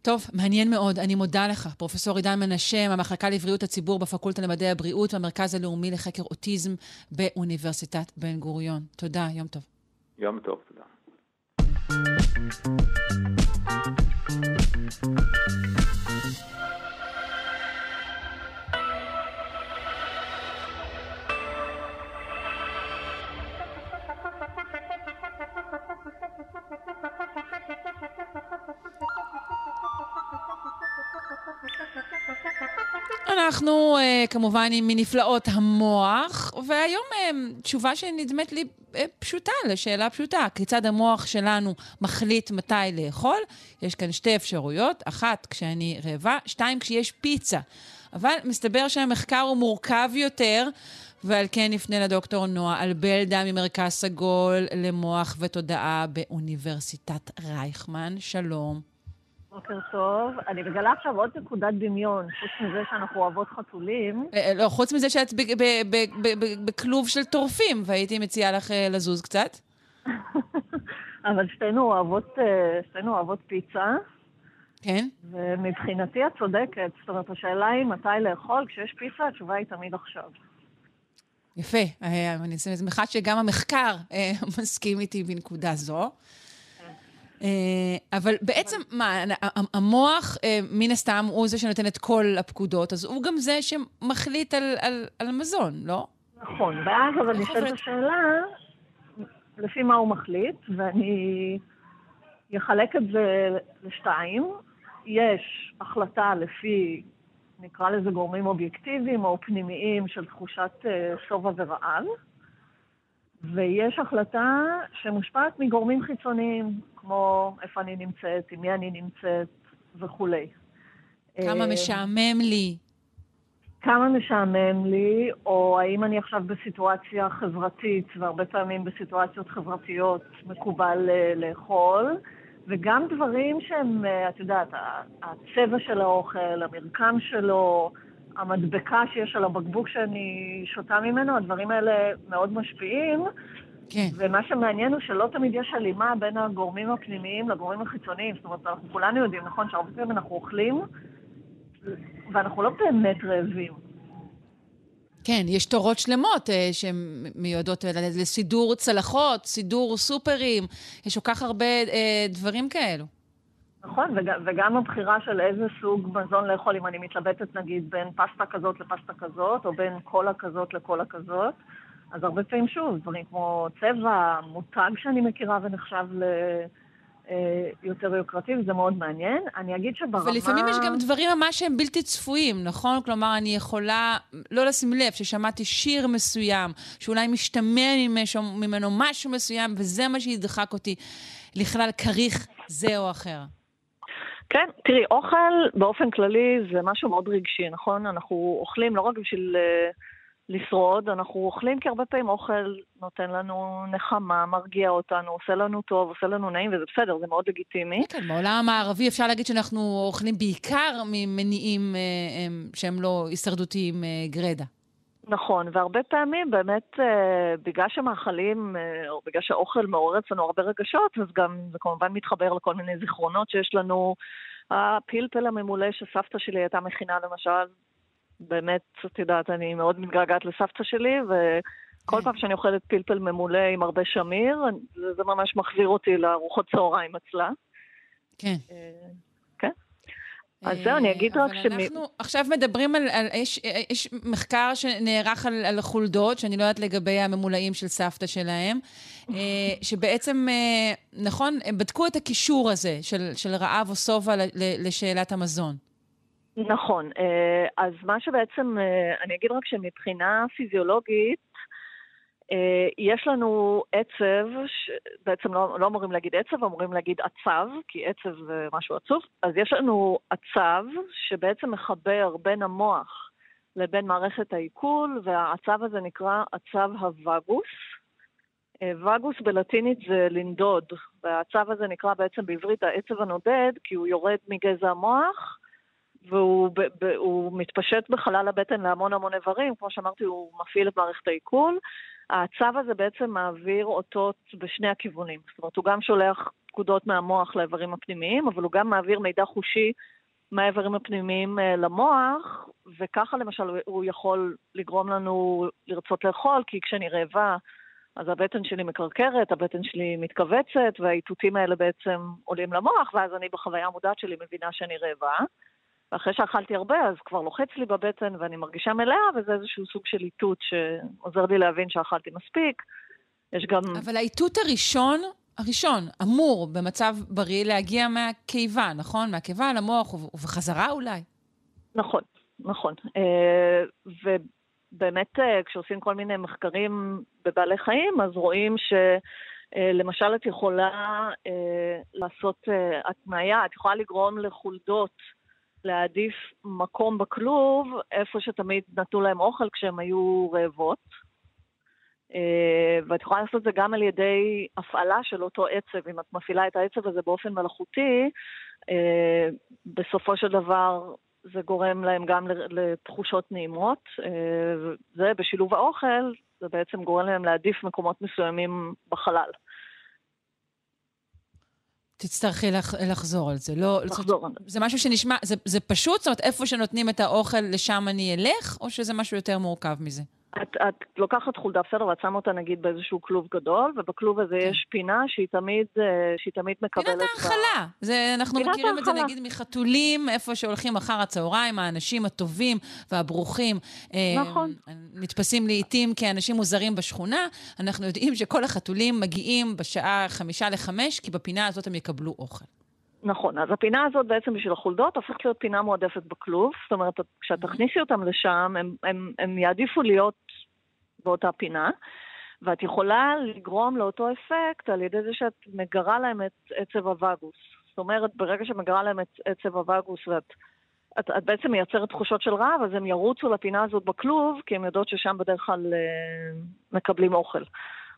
טוב, מעניין מאוד. אני מודה לך, פרופ' עידן מנשה, מהמחלקה לבריאות הציבור בפקולטה למדעי הבריאות והמרכז הלאומי לחקר אוטיזם באוניברסיטת בן גוריון. תודה, יום טוב. יום טוב, תודה. אנחנו uh, כמובן עם מנפלאות המוח, והיום uh, תשובה שנדמת לי uh, פשוטה לשאלה פשוטה. כיצד המוח שלנו מחליט מתי לאכול? יש כאן שתי אפשרויות, אחת כשאני רעבה, שתיים כשיש פיצה. אבל מסתבר שהמחקר הוא מורכב יותר, ועל כן נפנה לדוקטור נועה אלבלדה ממרכז סגול למוח ותודעה באוניברסיטת רייכמן. שלום. בוקר טוב. אני מגלה עכשיו עוד נקודת דמיון, חוץ מזה שאנחנו אוהבות חתולים. אה, אה, לא, חוץ מזה שאת בכלוב של טורפים, והייתי מציעה לך אה, לזוז קצת. אבל שתינו אוהבות, שתינו אוהבות פיצה. כן. ומבחינתי את צודקת. זאת אומרת, השאלה היא מתי לאכול. כשיש פיצה, התשובה היא תמיד עכשיו. יפה. אני שמחה שגם המחקר מסכים איתי בנקודה זו. אה, אבל בעצם, מה, המוח, אה, מן הסתם, הוא זה שנותן את כל הפקודות, אז הוא גם זה שמחליט על, על, על המזון, לא? נכון, ואז אבל נשאלת השאלה, לפי מה הוא מחליט, ואני אחלק את זה לשתיים. יש החלטה לפי, נקרא לזה גורמים אובייקטיביים או פנימיים של תחושת אה, שובע ורעב. ויש החלטה שמושפעת מגורמים חיצוניים, כמו איפה אני נמצאת, עם מי אני נמצאת וכולי. כמה אה, משעמם לי. כמה משעמם לי, או האם אני עכשיו בסיטואציה חברתית, והרבה פעמים בסיטואציות חברתיות מקובל אה, לאכול, וגם דברים שהם, אה, את יודעת, הצבע של האוכל, המרקם שלו, המדבקה שיש על הבקבוק שאני שותה ממנו, הדברים האלה מאוד משפיעים. כן. ומה שמעניין הוא שלא תמיד יש הלימה בין הגורמים הפנימיים לגורמים החיצוניים. זאת אומרת, אנחנו כולנו יודעים, נכון, שהרבה פעמים אנחנו אוכלים, ואנחנו לא באמת רעבים. כן, יש תורות שלמות אה, שהן מיועדות לסידור צלחות, סידור סופרים, יש כל כך הרבה אה, דברים כאלו. נכון, וגם, וגם הבחירה של איזה סוג מזון לאכול, אם אני מתלבטת נגיד בין פסטה כזאת לפסטה כזאת, או בין קולה כזאת לקולה כזאת, אז הרבה פעמים שוב, דברים כמו צבע, מותג שאני מכירה ונחשב ל... אה, יותר יוקרתי, וזה מאוד מעניין. אני אגיד שברמה... ולפעמים יש גם דברים ממש שהם בלתי צפויים, נכון? כלומר, אני יכולה לא לשים לב ששמעתי שיר מסוים, שאולי משתמע ממנו משהו מסוים, וזה מה שידחק אותי לכלל כריך זה או אחר. כן, תראי, אוכל באופן כללי זה משהו מאוד רגשי, נכון? אנחנו אוכלים לא רק בשביל... Uh, לשרוד, אנחנו אוכלים כי הרבה פעמים אוכל נותן לנו נחמה, מרגיע אותנו, עושה לנו טוב, עושה לנו נעים, וזה בסדר, זה מאוד לגיטימי. כן, בעולם המערבי אפשר להגיד שאנחנו אוכלים בעיקר ממניעים אה, שהם לא הישרדותיים אה, גרידא. נכון, והרבה פעמים באמת אה, בגלל שמאכלים, אה, או בגלל שהאוכל מעורר אצלנו הרבה רגשות, אז גם זה כמובן מתחבר לכל מיני זיכרונות שיש לנו. הפלפל הממולא שסבתא שלי הייתה מכינה למשל, באמת, את יודעת, אני מאוד מתגעגעת לסבתא שלי, וכל פעם שאני אוכלת פלפל ממולא עם הרבה שמיר, זה, זה ממש מחזיר אותי לארוחות צהריים אצלה. כן. אה. אז זהו, אני אגיד רק ש... אבל אנחנו עכשיו מדברים על... על יש, יש מחקר שנערך על, על חולדות, שאני לא יודעת לגבי הממולאים של סבתא שלהם, אה, שבעצם, אה, נכון, הם בדקו את הקישור הזה של, של רעב או שובע לשאלת המזון. נכון. אה, אז מה שבעצם, אה, אני אגיד רק שמבחינה פיזיולוגית, אה, יש לנו עצב, בעצם לא, לא אמורים להגיד עצב, אמורים להגיד עצב, כי עצב זה משהו עצוב. אז יש לנו עצב שבעצם מחבר בין המוח לבין מערכת העיכול, והעצב הזה נקרא עצב הווגוס. וגוס בלטינית זה לנדוד, והעצב הזה נקרא בעצם בעברית העצב הנודד, כי הוא יורד מגזע המוח, והוא ב, ב, מתפשט בחלל הבטן להמון המון איברים, כמו שאמרתי, הוא מפעיל את מערכת העיכול. הצו הזה בעצם מעביר אותות בשני הכיוונים. זאת אומרת, הוא גם שולח פקודות מהמוח לאיברים הפנימיים, אבל הוא גם מעביר מידע חושי מהאיברים הפנימיים אה, למוח, וככה למשל הוא יכול לגרום לנו לרצות לאכול, כי כשאני רעבה, אז הבטן שלי מקרקרת, הבטן שלי מתכווצת, והאיתותים האלה בעצם עולים למוח, ואז אני בחוויה המודעת שלי מבינה שאני רעבה. ואחרי שאכלתי הרבה, אז כבר לוחץ לי בבטן ואני מרגישה מלאה, וזה איזשהו סוג של איתות שעוזר לי להבין שאכלתי מספיק. יש גם... אבל האיתות הראשון, הראשון, אמור במצב בריא להגיע מהקיבה, נכון? מהקיבה למוח ובחזרה אולי. נכון, נכון. אה, ובאמת, אה, כשעושים כל מיני מחקרים בבעלי חיים, אז רואים ש... אה, למשל, את יכולה לעשות התניה, את יכולה לגרום לחולדות להעדיף מקום בכלוב איפה שתמיד נתנו להם אוכל כשהם היו רעבות. אה, ואת יכולה לעשות את זה גם על ידי הפעלה של אותו עצב. אם את מפעילה את העצב הזה באופן מלאכותי, אה, בסופו של דבר זה גורם להם גם לתחושות נעימות. אה, זה בשילוב האוכל, זה בעצם גורם להם להעדיף מקומות מסוימים בחלל. תצטרכי לח, לחזור על זה. לא, לחזור על זה. זה משהו שנשמע, זה, זה פשוט? זאת אומרת, איפה שנותנים את האוכל, לשם אני אלך? או שזה משהו יותר מורכב מזה? את, את לוקחת חולדה, בסדר, ואת שמה אותה נגיד באיזשהו כלוב גדול, ובכלוב הזה כן. יש פינה שהיא תמיד, אה, שהיא תמיד מקבלת... פינת ההאכלה. זה, אנחנו מכירים את זה נגיד מחתולים, איפה שהולכים אחר הצהריים, האנשים הטובים והברוכים. אה, נכון. נתפסים לעיתים כאנשים מוזרים בשכונה. אנחנו יודעים שכל החתולים מגיעים בשעה חמישה לחמש, כי בפינה הזאת הם יקבלו אוכל. נכון, אז הפינה הזאת בעצם בשביל החולדות הופכת להיות פינה מועדפת בכלוב, זאת אומרת, כשאת תכניסי אותם לשם, הם, הם, הם יעדיפו להיות באותה פינה, ואת יכולה לגרום לאותו אפקט על ידי זה שאת מגרה להם את עצב הווגוס. זאת אומרת, ברגע שמגרה להם את עצב הווגוס ואת את, את בעצם מייצרת תחושות של רעב, אז הם ירוצו לפינה הזאת בכלוב, כי הם יודעות ששם בדרך כלל אה, מקבלים אוכל.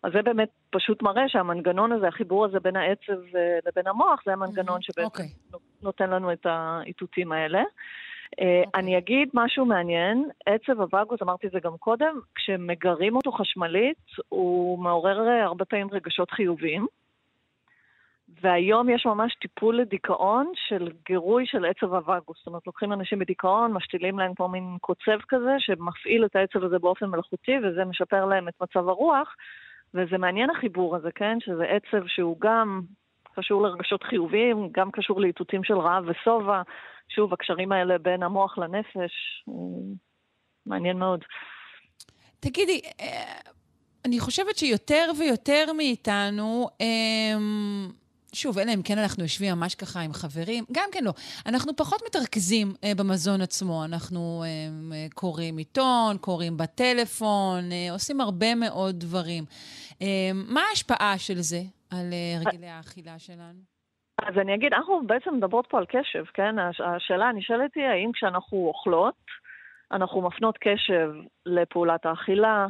אז זה באמת פשוט מראה שהמנגנון הזה, החיבור הזה בין העצב אה, לבין המוח, זה המנגנון שבעצם okay. אוקיי. נותן לנו את האיתותים האלה. אה, אני אגיד משהו מעניין, עצב הווגוס, אמרתי את זה גם קודם, כשמגרים אותו חשמלית, הוא מעורר אה, הרבה פעמים רגשות חיוביים. והיום יש ממש טיפול לדיכאון של גירוי של עצב הווגוס. זאת אומרת, לוקחים אנשים בדיכאון, משתילים להם פה מין קוצב כזה, שמפעיל את העצב הזה באופן מלאכותי, וזה משפר להם את מצב הרוח. וזה מעניין החיבור הזה, כן? שזה עצב שהוא גם קשור לרגשות חיוביים, גם קשור לאיתותים של רעב ושובע. שוב, הקשרים האלה בין המוח לנפש, מעניין מאוד. תגידי, אה, אני חושבת שיותר ויותר מאיתנו, אמ, שוב, אלא אם כן אנחנו יושבים ממש ככה עם חברים, גם כן לא. אנחנו פחות מתרכזים אה, במזון עצמו. אנחנו אה, קוראים עיתון, קוראים בטלפון, אה, עושים הרבה מאוד דברים. אה, מה ההשפעה של זה על אה, הרגלי האכילה שלנו? אז אני אגיד, אנחנו בעצם מדברות פה על קשב, כן? השאלה הנשאלת היא, האם כשאנחנו אוכלות, אנחנו מפנות קשב לפעולת האכילה,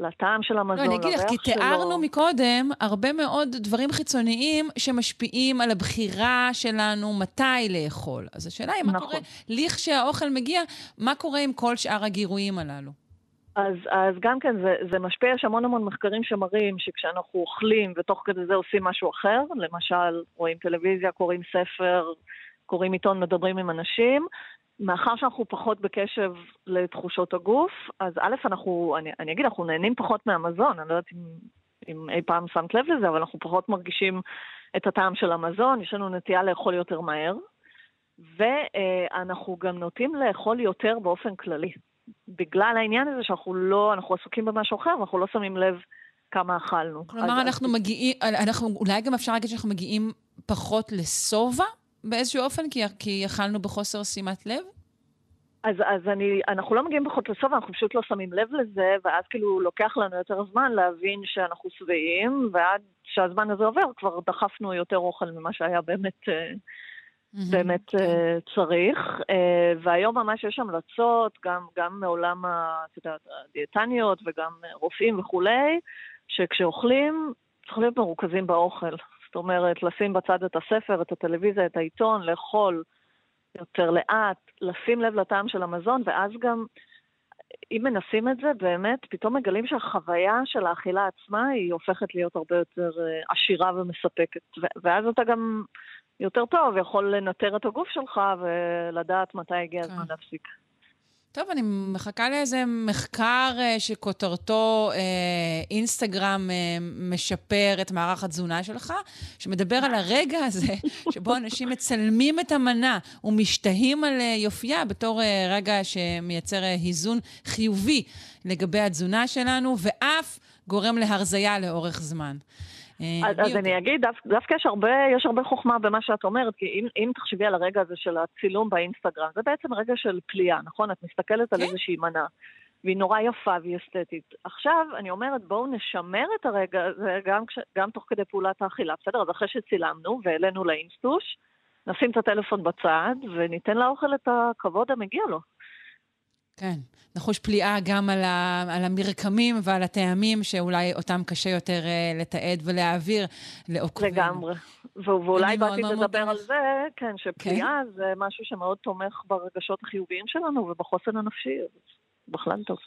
לטעם של המזון, לריח שלו. לא, אני אגיד לך, כי תיארנו מקודם הרבה מאוד דברים חיצוניים שמשפיעים על הבחירה שלנו מתי לאכול. אז השאלה היא, מה נכון. קורה, לכשהאוכל מגיע, מה קורה עם כל שאר הגירויים הללו? אז, אז גם כן, זה, זה משפיע, יש המון המון מחקרים שמראים שכשאנחנו אוכלים ותוך כדי זה עושים משהו אחר, למשל רואים טלוויזיה, קוראים ספר, קוראים עיתון, מדברים עם אנשים, מאחר שאנחנו פחות בקשב לתחושות הגוף, אז א', אנחנו, אני, אני אגיד, אנחנו נהנים פחות מהמזון, אני לא יודעת אם, אם אי פעם שמת לב לזה, אבל אנחנו פחות מרגישים את הטעם של המזון, יש לנו נטייה לאכול יותר מהר, ואנחנו גם נוטים לאכול יותר באופן כללי. בגלל העניין הזה שאנחנו לא, אנחנו עסוקים במשהו אחר, ואנחנו לא שמים לב כמה אכלנו. כלומר, אז, אנחנו אז... מגיעים, אנחנו, אולי גם אפשר להגיד שאנחנו מגיעים פחות לשובע באיזשהו אופן, כי, כי אכלנו בחוסר שימת לב? אז, אז אני, אנחנו לא מגיעים פחות לשובע, אנחנו פשוט לא שמים לב לזה, ואז כאילו לוקח לנו יותר זמן להבין שאנחנו שבעים, ועד שהזמן הזה עובר כבר דחפנו יותר אוכל ממה שהיה באמת... אה, mm-hmm. באמת uh, צריך. Uh, והיום ממש יש המלצות, גם, גם מעולם הדיאטניות וגם רופאים וכולי, שכשאוכלים צריכים להיות מרוכזים באוכל. זאת אומרת, לשים בצד את הספר, את הטלוויזיה, את העיתון, לאכול יותר לאט, לשים לב לטעם של המזון, ואז גם, אם מנסים את זה, באמת, פתאום מגלים שהחוויה של האכילה עצמה היא הופכת להיות הרבה יותר עשירה ומספקת. ואז אתה גם יותר טוב, יכול לנטר את הגוף שלך ולדעת מתי הגיע הזמן כן. להפסיק. טוב, אני מחכה לאיזה מחקר uh, שכותרתו uh, אינסטגרם uh, משפר את מערך התזונה שלך, שמדבר על הרגע הזה שבו אנשים מצלמים את המנה ומשתהים על יופייה בתור רגע שמייצר היזון חיובי לגבי התזונה שלנו, ואף גורם להרזייה לאורך זמן. אה, אז, אז אני אגיד, דו, דווקא יש הרבה, יש הרבה חוכמה במה שאת אומרת, כי אם, אם תחשבי על הרגע הזה של הצילום באינסטגרם, זה בעצם רגע של פליאה, נכון? את מסתכלת על כן. איזושהי מנה, והיא נורא יפה והיא אסתטית. עכשיו, אני אומרת, בואו נשמר את הרגע הזה גם, גם תוך כדי פעולת האכילה, בסדר? אז אחרי שצילמנו והעלינו לאינסטוש, נשים את הטלפון בצד וניתן לאוכל את הכבוד המגיע לו. כן, נחוש פליאה גם על, ה, על המרקמים ועל הטעמים שאולי אותם קשה יותר uh, לתעד ולהעביר לעוקבים. לגמרי. ואולי באתי לדבר על זה, כן, שפליאה כן? זה משהו שמאוד תומך ברגשות החיוביים שלנו ובחוסן הנפשי, בכלל טוב.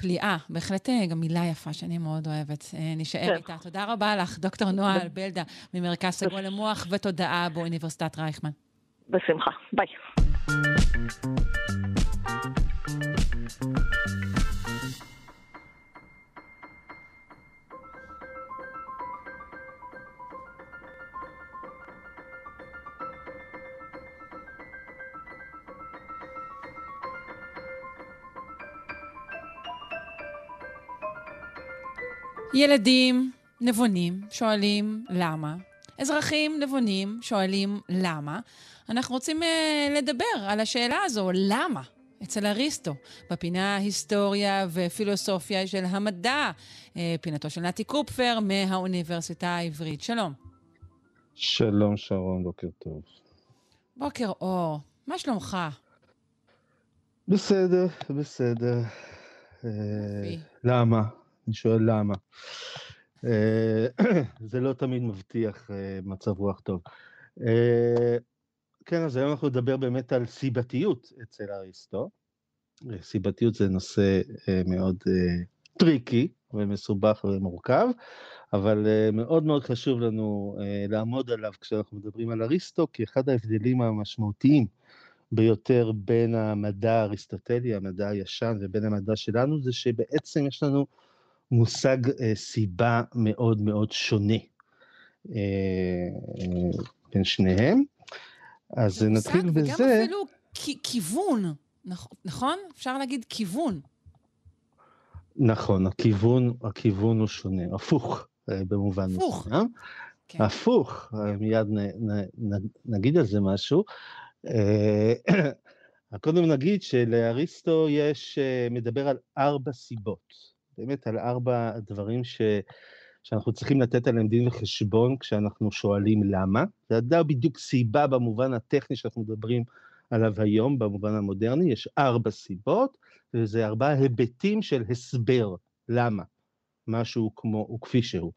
פליאה, בהחלט אה, גם מילה יפה שאני מאוד אוהבת. אה, נשאר כן. איתה. תודה רבה לך, דוקטור נועה אלבלדה, ממרכז סגול למוח ותודעה באוניברסיטת רייכמן. בשמחה, ביי. ילדים נבונים שואלים למה. אזרחים נבונים שואלים למה. אנחנו רוצים uh, לדבר על השאלה הזו, למה? אצל אריסטו, בפינה היסטוריה ופילוסופיה של המדע, uh, פינתו של נתי קופפר מהאוניברסיטה העברית. שלום. שלום שרון, בוקר טוב. בוקר אור, מה שלומך? בסדר, בסדר. אה, למה? אני שואל למה. אה, זה לא תמיד מבטיח אה, מצב רוח טוב. אה, כן, אז היום אנחנו נדבר באמת על סיבתיות אצל אריסטו. סיבתיות זה נושא מאוד טריקי ומסובך ומורכב, אבל מאוד מאוד חשוב לנו לעמוד עליו כשאנחנו מדברים על אריסטו, כי אחד ההבדלים המשמעותיים ביותר בין המדע האריסטוטלי, המדע הישן, ובין המדע שלנו, זה שבעצם יש לנו מושג סיבה מאוד מאוד שונה בין שניהם. אז נתחיל מושג, בזה... וגם אפילו כיוון, נכון? אפשר להגיד כיוון. נכון, הכיוון, הכיוון הוא שונה, הפוך במובן מסוים. הפוך. כן. הפוך, מיד נ, נ, נ, נגיד על זה משהו. קודם נגיד שלאריסטו יש, מדבר על ארבע סיבות, באמת על ארבע דברים ש... שאנחנו צריכים לתת עליהם דין וחשבון כשאנחנו שואלים למה. זה עדיין בדיוק סיבה במובן הטכני שאנחנו מדברים עליו היום, במובן המודרני, יש ארבע סיבות, וזה ארבעה היבטים של הסבר, למה משהו כמו, הוא כפי שהוא.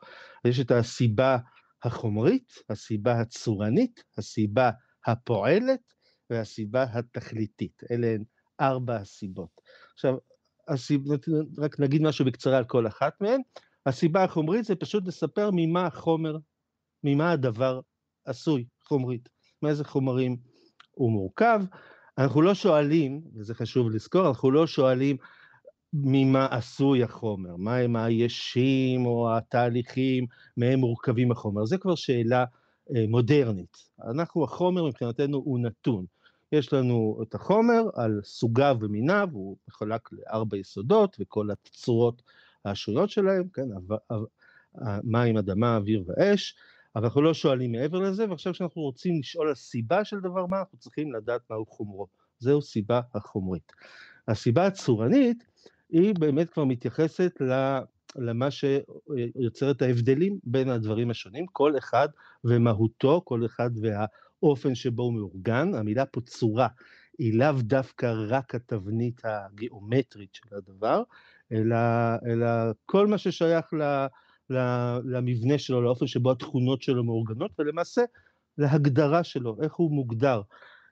יש את הסיבה החומרית, הסיבה הצורנית, הסיבה הפועלת והסיבה התכליתית. אלה הן ארבע הסיבות. עכשיו, הסיב... רק נגיד משהו בקצרה על כל אחת מהן. הסיבה החומרית זה פשוט לספר ממה החומר, ממה הדבר עשוי חומרית, מאיזה חומרים הוא מורכב. אנחנו לא שואלים, וזה חשוב לזכור, אנחנו לא שואלים ממה עשוי החומר, מהם הישים או התהליכים, מהם מורכבים החומר, זה כבר שאלה אה, מודרנית. אנחנו, החומר מבחינתנו הוא נתון. יש לנו את החומר על סוגיו ומיניו, הוא מחולק לארבע יסודות וכל הצורות השונות שלהם, כן, מים, אדמה, אוויר ואש, אבל אנחנו לא שואלים מעבר לזה, ועכשיו כשאנחנו רוצים לשאול על סיבה של דבר מה, אנחנו צריכים לדעת מהו חומרו. זהו סיבה החומרית. הסיבה הצורנית, היא באמת כבר מתייחסת למה שיוצר את ההבדלים בין הדברים השונים, כל אחד ומהותו, כל אחד והאופן שבו הוא מאורגן. המילה פה צורה היא לאו דווקא רק התבנית הגיאומטרית של הדבר, אלא, אלא כל מה ששייך ל, ל, למבנה שלו, לאופן שבו התכונות שלו מאורגנות, ולמעשה להגדרה שלו, איך הוא מוגדר.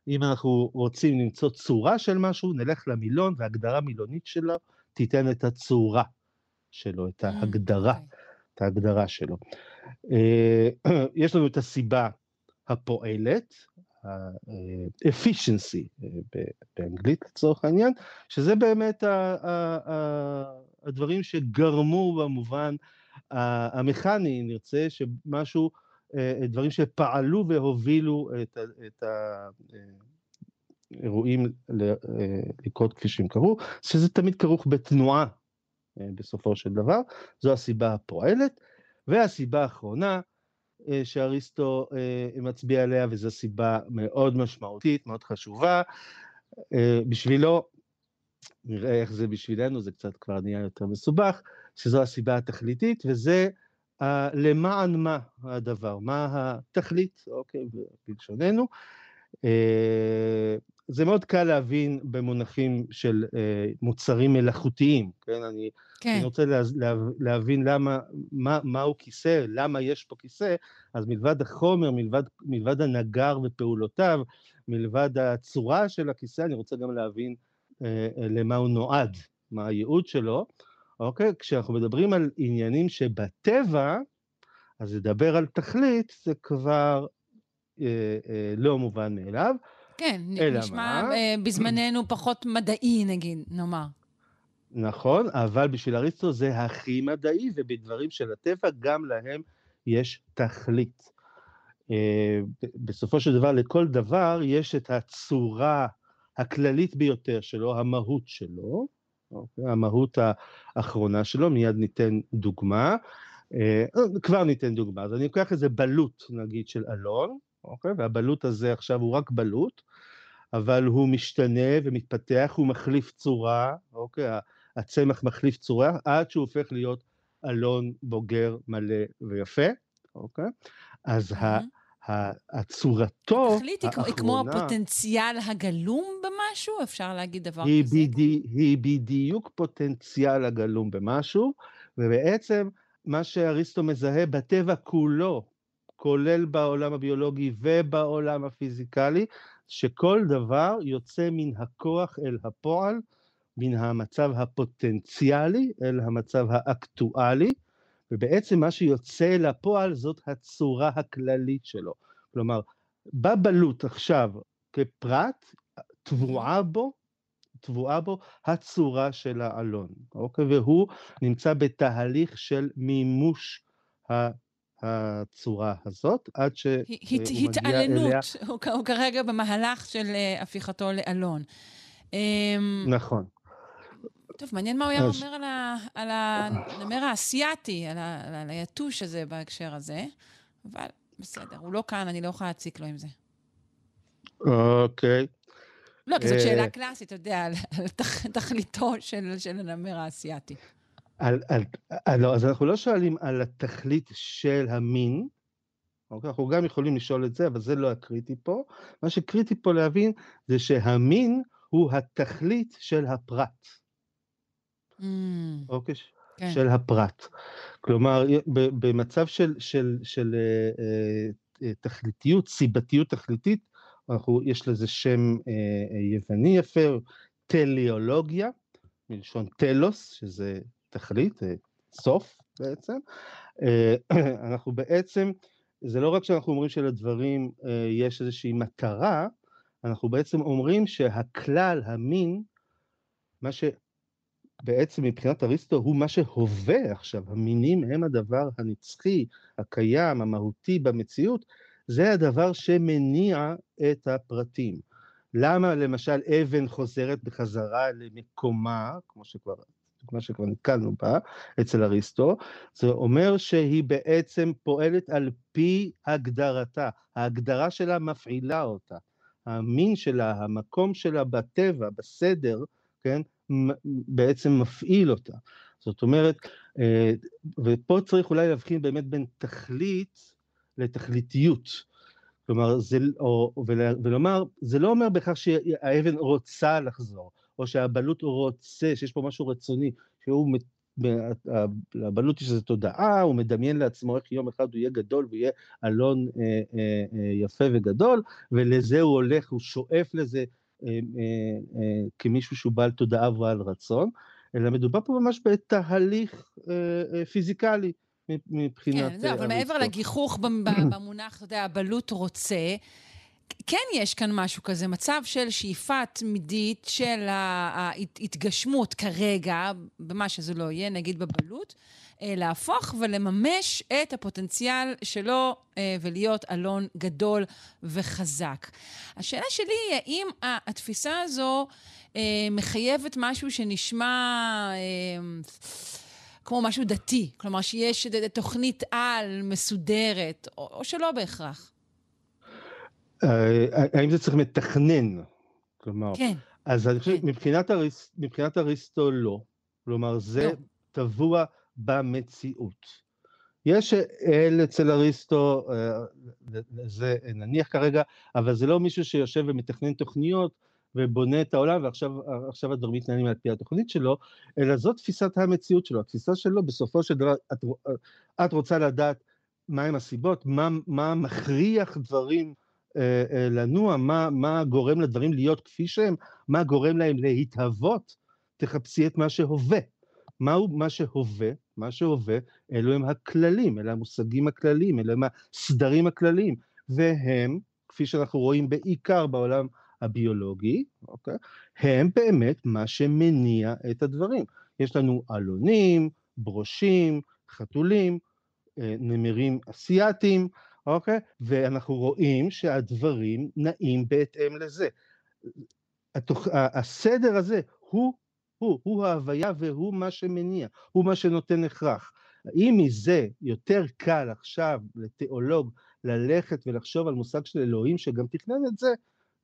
אם אנחנו רוצים למצוא צורה של משהו, נלך למילון, והגדרה מילונית שלו תיתן את הצורה שלו, את mm, ההגדרה. אוקיי. את ההגדרה שלו. אה, יש לנו את הסיבה הפועלת, ה-efficiency אה, באנגלית לצורך העניין, שזה באמת הדברים שגרמו במובן המכני, נרצה, שמשהו, אה, דברים שפעלו והובילו את, את האירועים לקרות כפי שהם קרו, שזה תמיד כרוך בתנועה בסופו של דבר, זו הסיבה הפועלת. והסיבה האחרונה, אה, שאריסטו אה, מצביע עליה, וזו סיבה מאוד משמעותית, מאוד חשובה. אה, בשבילו, נראה איך זה בשבילנו, זה קצת כבר נהיה יותר מסובך, שזו הסיבה התכליתית, וזה למען מה הדבר, מה התכלית, אוקיי, בלשוננו. זה מאוד קל להבין במונחים של אה, מוצרים מלאכותיים, כן? אני, כן. אני רוצה לה, לה, להבין למה, מה, מהו כיסא, למה יש פה כיסא, אז מלבד החומר, מלבד, מלבד הנגר ופעולותיו, מלבד הצורה של הכיסא, אני רוצה גם להבין אה, אה, למה הוא נועד, מה הייעוד שלו, אוקיי? כשאנחנו מדברים על עניינים שבטבע, אז לדבר על תכלית זה כבר אה, אה, לא מובן מאליו. כן, נשמע מה? בזמננו פחות מדעי, נגיד, נאמר. נכון, אבל בשביל אריסטו זה הכי מדעי, ובדברים של הטבע גם להם יש תכלית. בסופו של דבר, לכל דבר יש את הצורה הכללית ביותר שלו, המהות שלו, אוקיי? המהות האחרונה שלו, מיד ניתן דוגמה. כבר ניתן דוגמה, אז אני לוקח איזה בלוט, נגיד, של אלון, אוקיי? והבלוט הזה עכשיו הוא רק בלוט, אבל הוא משתנה ומתפתח, הוא מחליף צורה, אוקיי? הצמח מחליף צורה, עד שהוא הופך להיות אלון בוגר מלא ויפה, אוקיי? אז mm-hmm. הצורתו התכלית היא כמו הפוטנציאל הגלום במשהו? אפשר להגיד דבר היא כזה? בדי, היא בדיוק פוטנציאל הגלום במשהו, ובעצם מה שאריסטו מזהה בטבע כולו, כולל בעולם הביולוגי ובעולם הפיזיקלי, שכל דבר יוצא מן הכוח אל הפועל, מן המצב הפוטנציאלי אל המצב האקטואלי, ובעצם מה שיוצא אל הפועל זאת הצורה הכללית שלו. כלומר, בבלוט עכשיו כפרט, טבועה בו, טבועה בו הצורה של האלון, אוקיי? והוא נמצא בתהליך של מימוש הצורה הזאת, עד שהוא הת, מגיע התעלנות, אליה... הוא, הוא כרגע במהלך של אה, הפיכתו לאלון. אמ, נכון. טוב, מעניין מה הוא היה. אומר על, ה, על הנמר האסייתי, על, ה, על היתוש הזה בהקשר הזה, אבל בסדר, הוא לא כאן, אני לא יכולה להציק לו עם זה. אוקיי. לא, כי זאת אה, שאלה קלאסית, אתה יודע, על, תכליתו של, של הנמר האסייתי. על, על, על, לא, אז אנחנו לא שואלים על התכלית של המין, אוקיי? אנחנו גם יכולים לשאול את זה, אבל זה לא הקריטי פה. מה שקריטי פה להבין זה שהמין הוא התכלית של הפרט. Mm. אוקיי? כן. של הפרט. כלומר, במצב של, של, של אה, אה, אה, תכליתיות, סיבתיות תכליתית, אנחנו, יש לזה שם אה, יווני יפה, טליאולוגיה, מלשון טלוס, שזה תכלית, אה, סוף בעצם. אה, אנחנו בעצם, זה לא רק שאנחנו אומרים שלדברים אה, יש איזושהי מטרה, אנחנו בעצם אומרים שהכלל, המין, מה שבעצם מבחינת אריסטו הוא מה שהווה עכשיו, המינים הם הדבר הנצחי, הקיים, המהותי במציאות, זה הדבר שמניע את הפרטים. למה למשל אבן חוזרת בחזרה למקומה, כמו שכבר דוגמה שכבר נתקלנו בה אצל אריסטו, זה אומר שהיא בעצם פועלת על פי הגדרתה, ההגדרה שלה מפעילה אותה, המין שלה, המקום שלה בטבע, בסדר, כן, בעצם מפעיל אותה. זאת אומרת, אה, ופה צריך אולי להבחין באמת בין תכלית לתכליתיות. כלומר, זה, או, ולומר, זה לא אומר בכך שהאבן רוצה לחזור, או שהבעלות רוצה, שיש פה משהו רצוני, שהוא, לבעלות יש איזו תודעה, הוא מדמיין לעצמו איך יום אחד הוא יהיה גדול ויהיה אלון אה, אה, אה, יפה וגדול, ולזה הוא הולך, הוא שואף לזה אה, אה, אה, כמישהו שהוא בעל תודעה ובעל רצון, אלא מדובר פה ממש בתהליך אה, אה, פיזיקלי. מבחינת... כן, זהו, אבל מעבר לגיחוך במונח, אתה יודע, הבלוט רוצה, כן יש כאן משהו כזה, מצב של שאיפה תמידית של ההתגשמות כרגע, במה שזה לא יהיה, נגיד בבלוט, אה, להפוך ולממש את הפוטנציאל שלו אה, ולהיות אלון גדול וחזק. השאלה שלי היא, האם התפיסה הזו אה, מחייבת משהו שנשמע... כמו משהו דתי, כלומר שיש תוכנית על מסודרת, או, או שלא בהכרח. אה, האם זה צריך מתכנן? כלומר, כן. אז אני חושב, כן. מבחינת, אריס, מבחינת אריסטו לא. כלומר, זה לא. טבוע במציאות. יש אל אצל אריסטו, אה, זה נניח כרגע, אבל זה לא מישהו שיושב ומתכנן תוכניות ובונה את העולם ועכשיו הדברים מתנהלים על פי התוכנית שלו, אלא זאת תפיסת המציאות שלו. התפיסה שלו בסופו של דבר, את, את רוצה לדעת מהם הסיבות, מה, מה מכריח דברים אה, אה, לנוע, מה, מה גורם לדברים להיות כפי שהם, מה גורם להם להתהוות, תחפשי את מה שהווה. מהו מה שהווה? מה שהווה, אלו הם הכללים, אלה המושגים הכלליים, אלה הם הסדרים הכלליים, והם, כפי שאנחנו רואים בעיקר בעולם הביולוגי, אוקיי? הם באמת מה שמניע את הדברים. יש לנו עלונים, ברושים, חתולים, אה, נמרים אסיאתיים, אוקיי? ואנחנו רואים שהדברים נעים בהתאם לזה. התוך, הסדר הזה הוא, הוא, הוא ההוויה והוא מה שמניע, הוא מה שנותן הכרח. האם מזה יותר קל עכשיו לתיאולוג ללכת ולחשוב על מושג של אלוהים שגם תכנן את זה?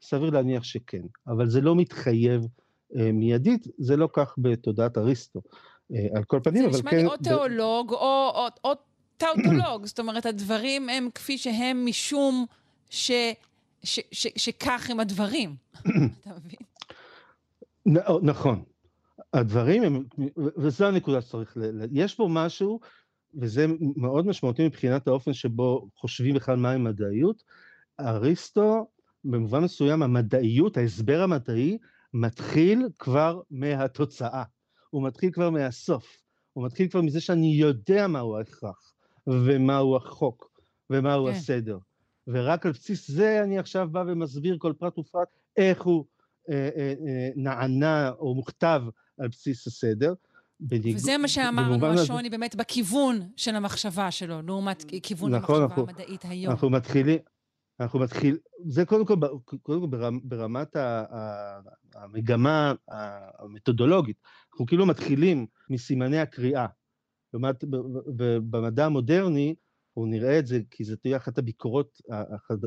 סביר להניח שכן, אבל זה לא מתחייב אה, מיידית, זה לא כך בתודעת אריסטו. אה, על כל פנים, אבל כן... זה נשמע לי או תיאולוג או, או, או טאוטולוג, זאת אומרת, הדברים הם כפי שהם משום ש, ש, ש, שכך הם הדברים. אתה מבין? נכון. הדברים הם, וזו הנקודה שצריך, ל... יש פה משהו וזה מאוד משמעותי מבחינת האופן שבו חושבים בכלל מהי מדעיות, אריסטו, במובן מסוים המדעיות, ההסבר המדעי, מתחיל כבר מהתוצאה, הוא מתחיל כבר מהסוף, הוא מתחיל כבר מזה שאני יודע מהו ההכרח, ומהו החוק, ומהו כן. הסדר. ורק על בסיס זה אני עכשיו בא ומסביר כל פרט ופרט איך הוא אה, אה, אה, נענה או מוכתב על בסיס הסדר. בניג... וזה מה שאמרנו, השוני באמת בכיוון של המחשבה שלו, לעומת כיוון נכון, המחשבה אנחנו, המדעית היום. אנחנו מתחילים, אנחנו מתחיל, זה קודם כל, קודם כל ברמת המגמה המתודולוגית, אנחנו כאילו מתחילים מסימני הקריאה. לעומת במדע המודרני, אנחנו נראה את זה, כי זה תהיה אחת הביקורות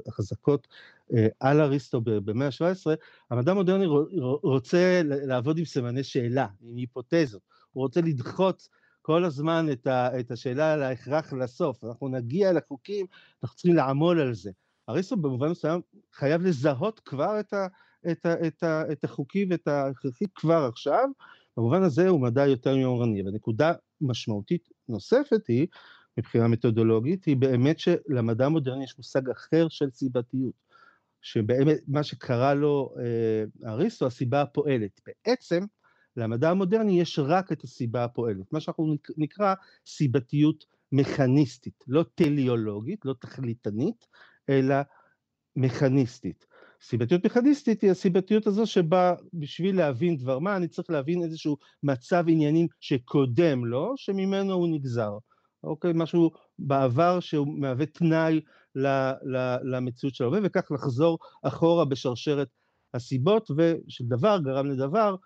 החזקות אה, על אריסטו במאה ה-17, המדע המודרני רוצה לעבוד עם סימני שאלה, עם היפותזות, הוא רוצה לדחות כל הזמן את, ה, את השאלה על ההכרח לסוף, אנחנו נגיע לחוקים, אנחנו צריכים לעמול על זה. אריסטו במובן מסוים חייב לזהות כבר את, ה, את, ה, את, ה, את החוקי ואת ההכרחי כבר עכשיו, במובן הזה הוא מדע יותר יומרני. ונקודה משמעותית נוספת היא מבחינה מתודולוגית, היא באמת שלמדע המודרני יש מושג אחר של סיבתיות, שבאמת מה שקרא לו אה, אריסטו, הסיבה הפועלת. בעצם, למדע המודרני יש רק את הסיבה הפועלת, מה שאנחנו נקרא סיבתיות מכניסטית, לא טליולוגית, לא תכליתנית, אלא מכניסטית. סיבתיות מכניסטית היא הסיבתיות הזו שבה בשביל להבין דבר מה אני צריך להבין איזשהו מצב עניינים שקודם לו, שממנו הוא נגזר. אוקיי? משהו בעבר שהוא מהווה תנאי ל, ל, למציאות של ההווה, וכך לחזור אחורה בשרשרת הסיבות, ושדבר גרם לדבר,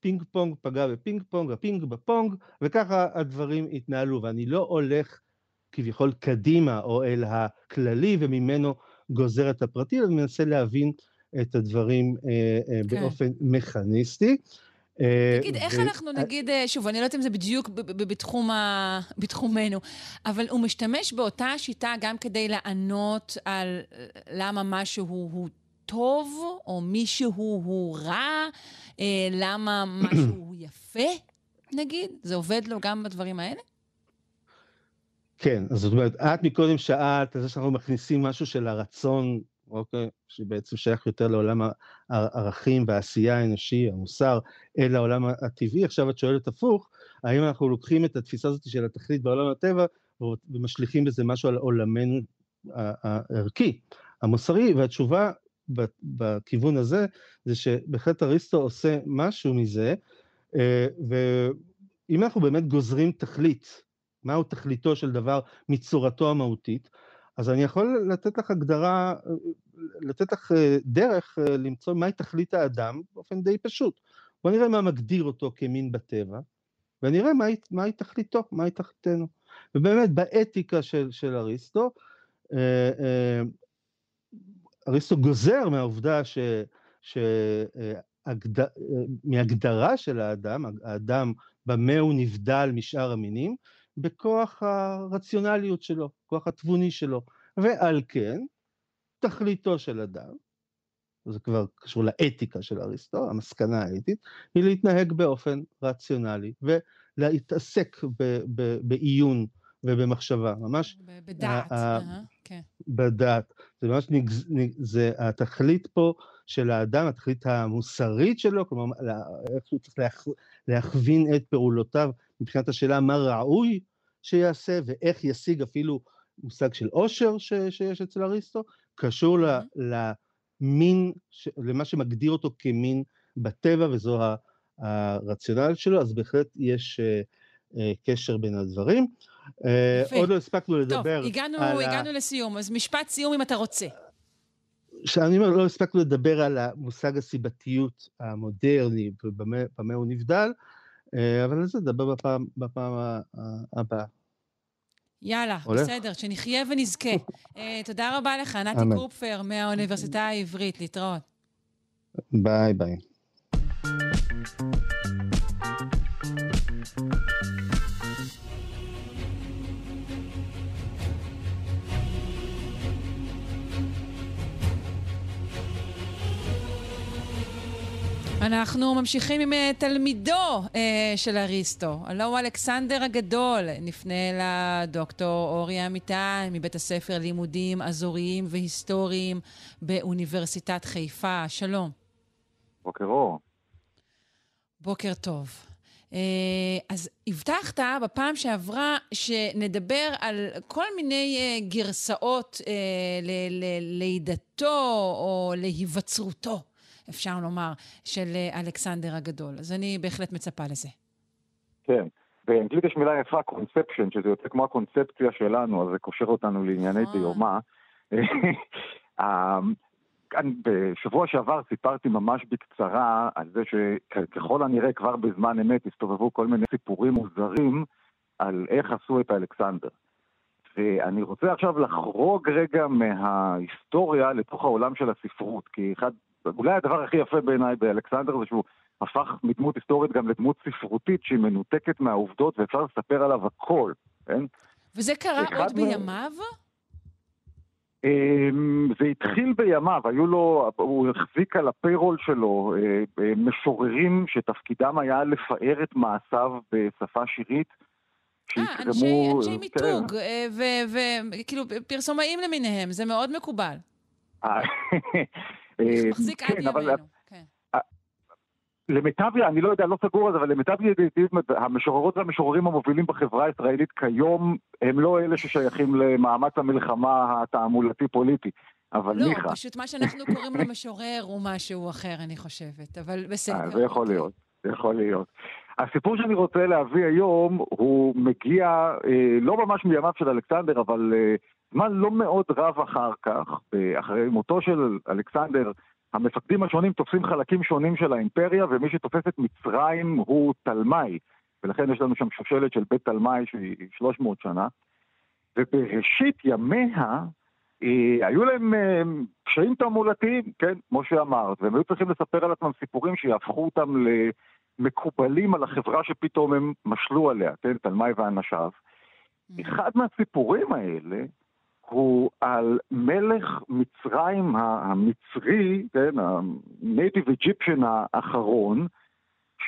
פינג פונג פגע בפינג פונג, הפינג בפונג, וככה הדברים התנהלו, ואני לא הולך כביכול קדימה או אל הכללי וממנו גוזר את הפרטי, אני מנסה להבין את הדברים אה, אה, כן. באופן מכניסטי. אה, תגיד, איך אנחנו נגיד, שוב, אני לא יודעת אם זה בדיוק בתחום ה... בתחומנו, אבל הוא משתמש באותה שיטה גם כדי לענות על למה משהו הוא טוב, או מישהו הוא רע, למה משהו הוא יפה, נגיד? זה עובד לו גם בדברים האלה? כן, אז זאת אומרת, את מקודם שאלת על זה שאנחנו מכניסים משהו של הרצון אוקיי? שבעצם שייך יותר לעולם הערכים והעשייה האנושי, המוסר, אל העולם הטבעי. עכשיו את שואלת הפוך, האם אנחנו לוקחים את התפיסה הזאת של התכלית בעולם הטבע ומשליכים בזה משהו על עולמנו הערכי, המוסרי, והתשובה בכיוון הזה, זה שבהחלט אריסטו עושה משהו מזה, אה, ואם אנחנו באמת גוזרים תכלית, מהו תכליתו של דבר מצורתו המהותית, אז אני יכול לתת לך הגדרה, לתת לך אה, דרך אה, למצוא מהי תכלית האדם באופן די פשוט. בוא נראה מה מגדיר אותו כמין בטבע, ונראה מהי, מהי תכליתו, מהי תכליתנו. ובאמת, באתיקה של, של אריסטו, אה, אריסטו גוזר מהעובדה ש... ש מהגדרה של האדם, האדם במה הוא נבדל משאר המינים, בכוח הרציונליות שלו, כוח התבוני שלו, ועל כן, תכליתו של אדם, זה כבר קשור לאתיקה של אריסטו, המסקנה האתית, היא להתנהג באופן רציונלי ולהתעסק בעיון ובמחשבה, ממש... בדעת, כן. בדעת. זה ממש, נגז, זה התכלית פה של האדם, התכלית המוסרית שלו, כלומר, איך הוא צריך להכ, להכווין את פעולותיו מבחינת השאלה מה ראוי שיעשה ואיך ישיג אפילו מושג של עושר ש, שיש אצל אריסטו, קשור ל, למין, ש, למה שמגדיר אותו כמין בטבע וזו הרציונל שלו, אז בהחלט יש uh, uh, קשר בין הדברים. Uh, עוד לא הספקנו לדבר טוב, הגענו, על... טוב, הגענו ה... לסיום, אז משפט סיום אם אתה רוצה. שאני אומר, לא הספקנו לדבר על המושג הסיבתיות המודרני ובמה הוא נבדל, אה, אבל על זה נדבר בפעם, בפעם הבאה. יאללה, הולך? בסדר, שנחיה ונזכה. uh, תודה רבה לך, נתי קופפר מהאוניברסיטה העברית, להתראות. ביי ביי. אנחנו ממשיכים עם אה, תלמידו אה, של אריסטו. הלו הוא אלכסנדר הגדול. נפנה לדוקטור אורי אמיתי מבית הספר לימודים אזוריים והיסטוריים באוניברסיטת חיפה. שלום. בוקר אור. בוקר טוב. אה, אז הבטחת בפעם שעברה שנדבר על כל מיני גרסאות ללידתו או להיווצרותו, אפשר לומר, של אלכסנדר הגדול. אז אני בהחלט מצפה לזה. כן. באנגלית יש מילה יפה, קונספשן, שזה יוצא כמו הקונספציה שלנו, אז זה קושר אותנו לענייני דיומה. בשבוע שעבר סיפרתי ממש בקצרה על זה שככל הנראה כבר בזמן אמת הסתובבו כל מיני סיפורים מוזרים על איך עשו את אלכסנדר. ואני רוצה עכשיו לחרוג רגע מההיסטוריה לתוך העולם של הספרות, כי אחד, אולי הדבר הכי יפה בעיניי באלכסנדר זה שהוא הפך מדמות היסטורית גם לדמות ספרותית שהיא מנותקת מהעובדות ואפשר לספר עליו הכל, כן? וזה קרה עוד בימיו? אמ, זה התחיל בימיו, היו לו, הוא החזיק על הפיירול שלו אה, אה, משוררים שתפקידם היה לפאר את מעשיו בשפה שירית. אה, אנשי, אנשי כן. מיתוג, וכאילו פרסומאים למיניהם, זה מאוד מקובל. מחזיק עד כן, ימינו. למיטב, אני לא יודע, לא סגור על זה, אבל למיטב ידיעתי, המשוררות והמשוררים המובילים בחברה הישראלית כיום הם לא אלה ששייכים למאמץ המלחמה התעמולתי-פוליטי. אבל לא, ניחא. לא, פשוט מה שאנחנו קוראים לו משורר הוא משהו אחר, אני חושבת, אבל בסדר. אה, זה יכול אוקיי. להיות, זה יכול להיות. הסיפור שאני רוצה להביא היום, הוא מגיע אה, לא ממש מימיו של אלכסנדר, אבל אה, זמן לא מאוד רב אחר כך, אה, אחרי מותו של אלכסנדר, המפקדים השונים תופסים חלקים שונים של האימפריה, ומי שתופס את מצרים הוא תלמי, ולכן יש לנו שם שושלת של בית תלמי שהיא 300 שנה. ובראשית ימיה אה, היו להם אה, קשיים תעמולתיים, כן, כמו שאמרת, והם היו צריכים לספר על עצמם סיפורים שיהפכו אותם למקובלים על החברה שפתאום הם משלו עליה, כן, תלמי ואנשיו. Mm. אחד מהסיפורים האלה הוא על מלך מצרים המצרי, כן, ה-Native Egyptian האחרון,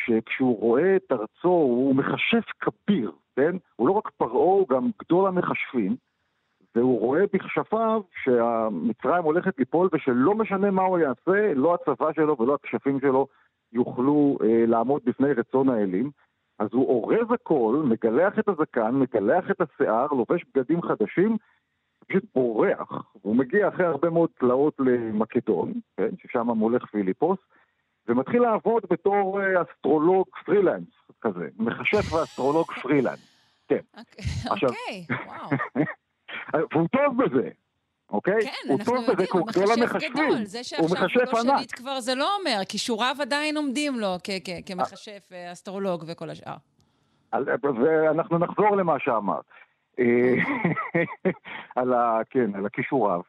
שכשהוא רואה את ארצו הוא מכשף כביר, כן? הוא לא רק פרעה, הוא גם גדול המכשפים, והוא רואה בכשפיו שהמצרים הולכת ליפול ושלא משנה מה הוא יעשה, לא הצבא שלו ולא הכשפים שלו יוכלו אה, לעמוד בפני רצון האלים. אז הוא אורז הכל, מגלח את הזקן, מגלח את השיער, לובש בגדים חדשים, פשוט בורח, והוא מגיע אחרי הרבה מאוד תלאות למקדון, כן, ששם מולך פיליפוס, ומתחיל לעבוד בתור אה, אסטרולוג פרילנס כזה, מכשף ואסטרולוג פרילנס, כן. אוקיי, עכשיו, וואו. והוא טוב בזה, אוקיי? כן, אנחנו יודעים, הוא מכשף גדול. זה שעכשיו הוא לא שליט כבר זה לא אומר, כישוריו עדיין עומדים לו כמכשף, אה, אסטרולוג וכל השאר. ואנחנו נחזור למה שאמרת. אה, על, ה, כן, על הכישוריו,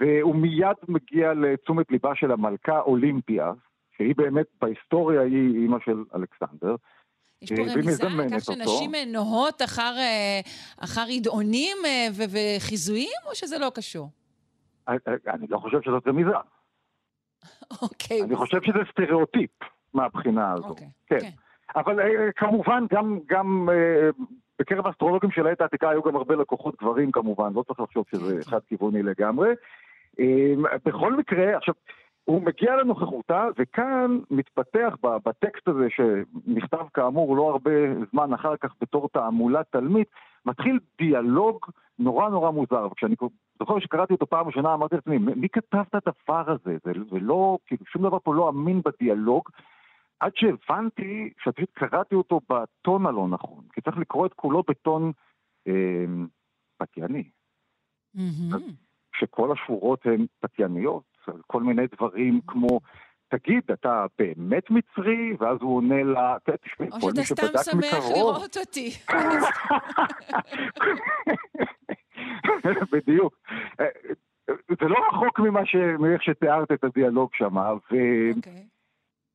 והוא מיד מגיע לתשומת ליבה של המלכה אולימפיה, שהיא באמת בהיסטוריה היא אימא של אלכסנדר. יש פה רמיזה על כך שנשים נוהות אחר, אה, אחר ידעונים אה, וחיזויים, או שזה לא קשור? אני לא חושב שזאת רמיזה. אוקיי. אני חושב שזה סטריאוטיפ מהבחינה הזו. אוקיי, כן. כן. אבל כמובן, גם, גם בקרב האסטרולוגים של העת העתיקה היו גם הרבה לקוחות גברים כמובן, לא צריך לחשוב שזה כן. חד כיווני לגמרי. אמ, בכל מקרה, עכשיו, הוא מגיע לנוכחותה, וכאן מתפתח בטקסט הזה, שנכתב כאמור לא הרבה זמן אחר כך בתור תעמולת תלמיד, מתחיל דיאלוג נורא נורא מוזר. וכשאני זוכר שקראתי אותו פעם ראשונה, אמרתי לעצמי, מי כתב את הדבר הזה? זה, זה לא, כאילו, שום דבר פה לא אמין בדיאלוג. עד שהבנתי שפשוט קראתי אותו בטון הלא נכון, כי צריך לקרוא את כולו בטון אה, פתייני. שכל השורות הן פתייניות, כל מיני דברים כמו, תגיד, אתה באמת מצרי? ואז הוא עונה לה, תשמעי, כל מי שבדק מקרוב... או שאתה סתם שמח לראות אותי. בדיוק. אה, אה, זה לא רחוק ממה ש... מאיך שתיארת את הדיאלוג שם, ו... Okay.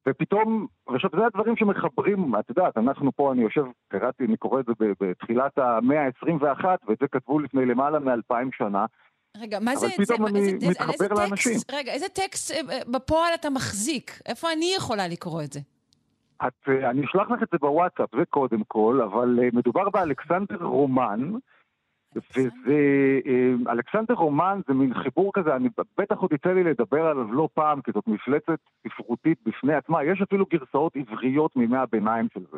ופתאום, ועכשיו זה הדברים שמחברים, את יודעת, אנחנו פה, אני יושב, קראתי, אני קורא את זה בתחילת המאה ה-21, ואת זה כתבו לפני למעלה מאלפיים שנה, רגע, מה זה... אבל פתאום זה, אני איזה, מתחבר איזה לאנשים. טקסט, רגע, איזה טקסט אה, בפועל אתה מחזיק? איפה אני יכולה לקרוא את זה? את, אה, אני אשלח לך את זה בוואטסאפ, זה קודם כל, אבל אה, מדובר באלכסנדר רומן, וזה, אה, אלכסנדר רומן זה מין חיבור כזה, אני בטח עוד יצא לי לדבר עליו לא פעם, כי זאת מפלצת ספרותית בפני עצמה, יש אפילו גרסאות עבריות מימי הביניים של זה,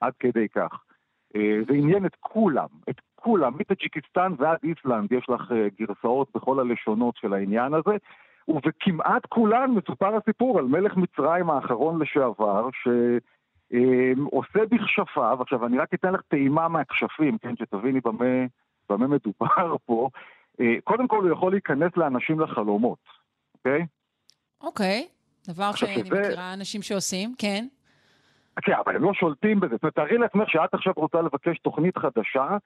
עד כדי כך. אה, זה עניין את כולם, את כולם, מטאג'יקיסטן ועד איסלנד יש לך אה, גרסאות בכל הלשונות של העניין הזה, ובכמעט כולן מסופר הסיפור על מלך מצרים האחרון לשעבר, שעושה בכשפיו, עכשיו אני רק אתן לך טעימה מהכשפים, כן, שתביני במה, במה מדובר פה, אה, קודם כל הוא יכול להיכנס לאנשים לחלומות, אוקיי? אוקיי, דבר שאני שזה- מכירה אנשים שעושים, כן. כן, אבל הם לא שולטים בזה. זאת אומרת, תארי לעצמך שאת עכשיו רוצה לבקש תוכנית חדשה,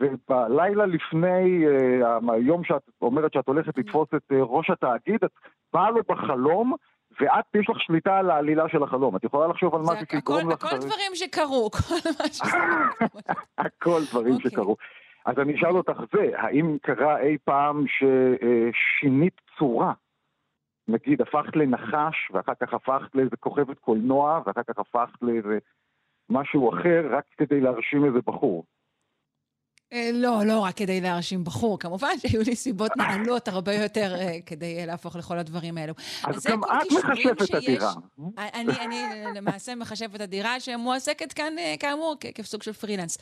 ובלילה לפני אה, היום שאת אומרת שאת הולכת לתפוס את אה, ראש התאגיד, את באה לו בחלום, ואת, יש לך שליטה על העלילה של החלום. את יכולה לחשוב על זה משהו הכל, שיגרום לך... הכל דברים שקרו, כל מה ש... הכל דברים אוקיי. שקרו. אז אני אשאל אותך זה, האם קרה אי פעם ששינית צורה? נגיד, הפכת לנחש, ואחר כך הפכת לאיזה כוכבת קולנוע, ואחר כך הפכת לאיזה משהו אחר, רק כדי להרשים איזה בחור. אה, לא, לא רק כדי להרשים בחור, כמובן שהיו לי סיבות נעלות הרבה יותר אה, כדי אה, להפוך לכל הדברים האלו. אז גם את מחשבת שיש- הדירה. אני, אני למעשה מחשבת הדירה שמועסקת כאן, אה, כאמור, כסוג של פרילנס.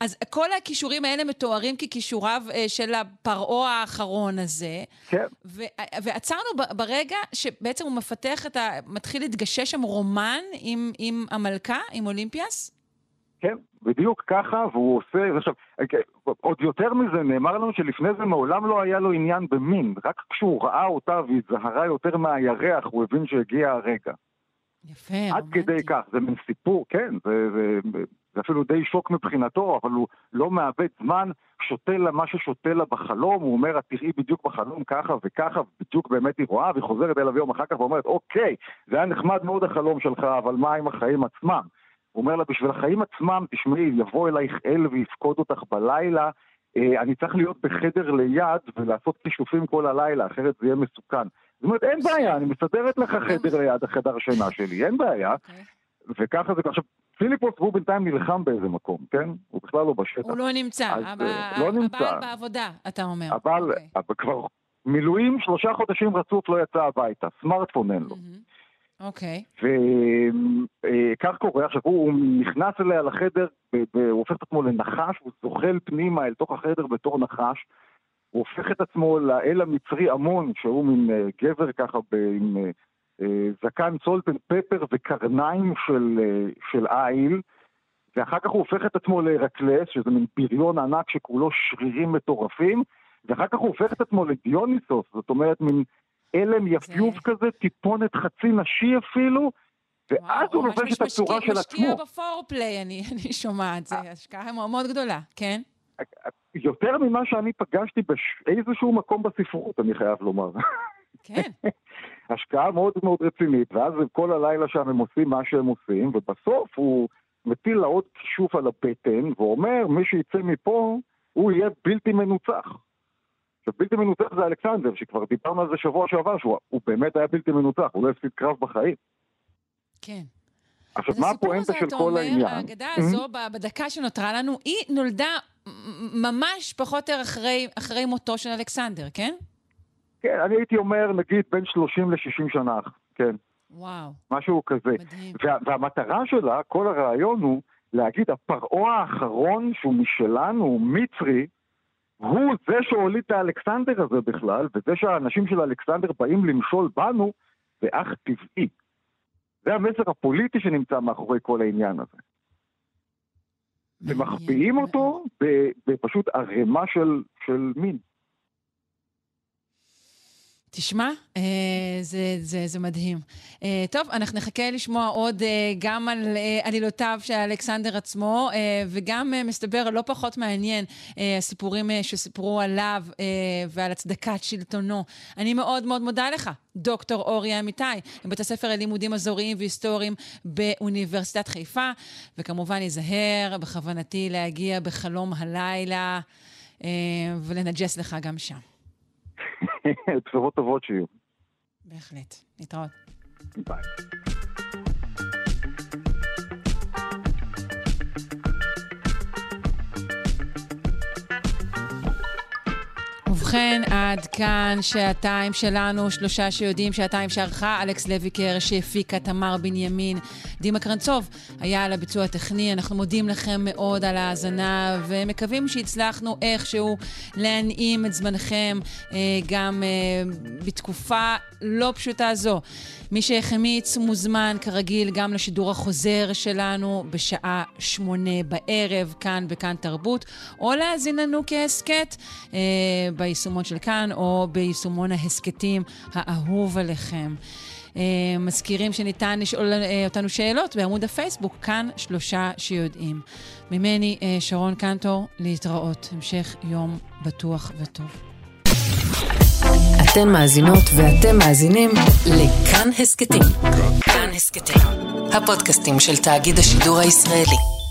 אז כל הכישורים האלה מתוארים ככישוריו אה, של הפרעה האחרון הזה, כן. ועצרנו ברגע שבעצם הוא מפתח את ה... מתחיל להתגשש שם רומן עם, עם המלכה, עם אולימפיאס? כן, בדיוק ככה, והוא עושה, עכשיו, עוד יותר מזה, נאמר לנו שלפני זה מעולם לא היה לו עניין במין, רק כשהוא ראה אותה והתזהרה יותר מהירח, הוא הבין שהגיע הרגע. יפה, עד כדי כך, זה מין סיפור, כן, זה, זה, זה אפילו די שוק מבחינתו, אבל הוא לא מאבד זמן, שותה לה מה ששותה לה בחלום, הוא אומר, את תראי בדיוק בחלום ככה וככה, בדיוק באמת היא רואה, והיא חוזרת אליו יום אחר כך ואומרת, אוקיי, זה היה נחמד מאוד החלום שלך, אבל מה עם החיים עצמם? הוא אומר לה, בשביל החיים עצמם, תשמעי, יבוא אלייך אל ויפקוד אותך בלילה, אה, אני צריך להיות בחדר ליד ולעשות כישופים כל הלילה, אחרת זה יהיה מסוכן. זאת אומרת, אין בעיה, אני מסדרת לך חדר ליד החדר השינה שלי, אין בעיה. אוקיי. וככה זה, עכשיו, פיליפוס הוא בינתיים נלחם באיזה מקום, כן? הוא בכלל לא בשטח. הוא לא נמצא, אה, לא. הבעל בעבודה, אתה אומר. אבל אוקיי. אבל כבר מילואים שלושה חודשים רצוף לא יצא הביתה, סמארטפון אין לו. אוקיי. וכך קורה, עכשיו הוא נכנס אליה לחדר, הוא הופך את עצמו לנחש, הוא זוחל פנימה אל תוך החדר בתור נחש, הוא הופך את עצמו לאל המצרי עמון, שהוא מין אה, גבר ככה עם אה, אה, זקן סולטן פפר וקרניים של, אה, של איל, ואחר כך הוא הופך את עצמו להרקלס, שזה מין בריון ענק שכולו שרירים מטורפים, ואחר כך הוא הופך את עצמו לדיוניסוס, זאת אומרת מין אלם יפיוף כזה, טיפונת חצי נשי אפילו, ואז הוא לובש את הצורה משקיע- של משקיע עצמו. בפורפליי, אני אני שומעת, זו השקעה מאוד מאוד גדולה, כן? יותר ממה שאני פגשתי באיזשהו מקום בספרות, אני חייב לומר. כן. השקעה מאוד מאוד רצינית, ואז כל הלילה שם הם עושים מה שהם עושים, ובסוף הוא מטיל לה עוד כישוף על הבטן, ואומר, מי שיצא מפה, הוא יהיה בלתי מנוצח. עכשיו, בלתי מנוצח זה אלכסנדר, שכבר דיברנו על זה שבוע שעבר, שהוא הוא באמת היה בלתי מנוצח, הוא לא הפסיד קרב בחיים. כן. עכשיו, אז מה הסיפור הפואנטה הזה, של אתה כל אומר, העניין? האגדה הזו, ב- בדקה שנותרה לנו, היא נולדה ממש פחות או יותר אחרי- אחרי מותו של אלכסנדר, כן? כן, אני הייתי אומר, נגיד, בין 30 ל-60 שנה, כן. וואו. משהו כזה. מדהים. וה, והמטרה שלה, כל הרעיון הוא להגיד, הפרעה האחרון שהוא משלנו, הוא מצרי, הוא זה שהוליד את האלכסנדר הזה בכלל, וזה שהאנשים של אלכסנדר באים למשול בנו, זה אך טבעי. זה המסר הפוליטי שנמצא מאחורי כל העניין הזה. ומחביאים אותו בפשוט ערימה של, של מין. תשמע, אה, זה, זה, זה מדהים. אה, טוב, אנחנו נחכה לשמוע עוד אה, גם על אה, עלילותיו של אלכסנדר עצמו, אה, וגם אה, מסתבר, לא פחות מעניין, הסיפורים שסיפרו עליו ועל הצדקת שלטונו. אני מאוד מאוד מודה לך, דוקטור אורי אמיתי, מבית הספר ללימודים אזוריים והיסטוריים באוניברסיטת חיפה, וכמובן ייזהר, בכוונתי להגיע בחלום הלילה ולנג'ס לך גם שם. בשורות טובות שיהיו. בהחלט. להתראות. ביי. ובכן, עד כאן שעתיים שלנו, שלושה שיודעים, שעתיים שערכה אלכס לויקר, שהפיקה תמר בנימין. דימה קרנצוב היה על הביצוע הטכני. אנחנו מודים לכם מאוד על ההאזנה, ומקווים שהצלחנו איכשהו להנעים את זמנכם אה, גם אה, בתקופה לא פשוטה זו. מי שהחמיץ מוזמן כרגיל גם לשידור החוזר שלנו בשעה שמונה בערב, כאן בכאן תרבות, או להאזין לנו כהסכת אה, ביישומון של כאן, או ביישומון ההסכתים האהוב עליכם. אה, מזכירים שניתן לשאול אה, אותנו שאלות בעמוד הפייסבוק, כאן שלושה שיודעים. ממני, אה, שרון קנטור, להתראות. המשך יום בטוח וטוב. אתן מאזינות ואתם מאזינים לכאן הסכתים. כאן הסכתים, הפודקאסטים של תאגיד השידור הישראלי.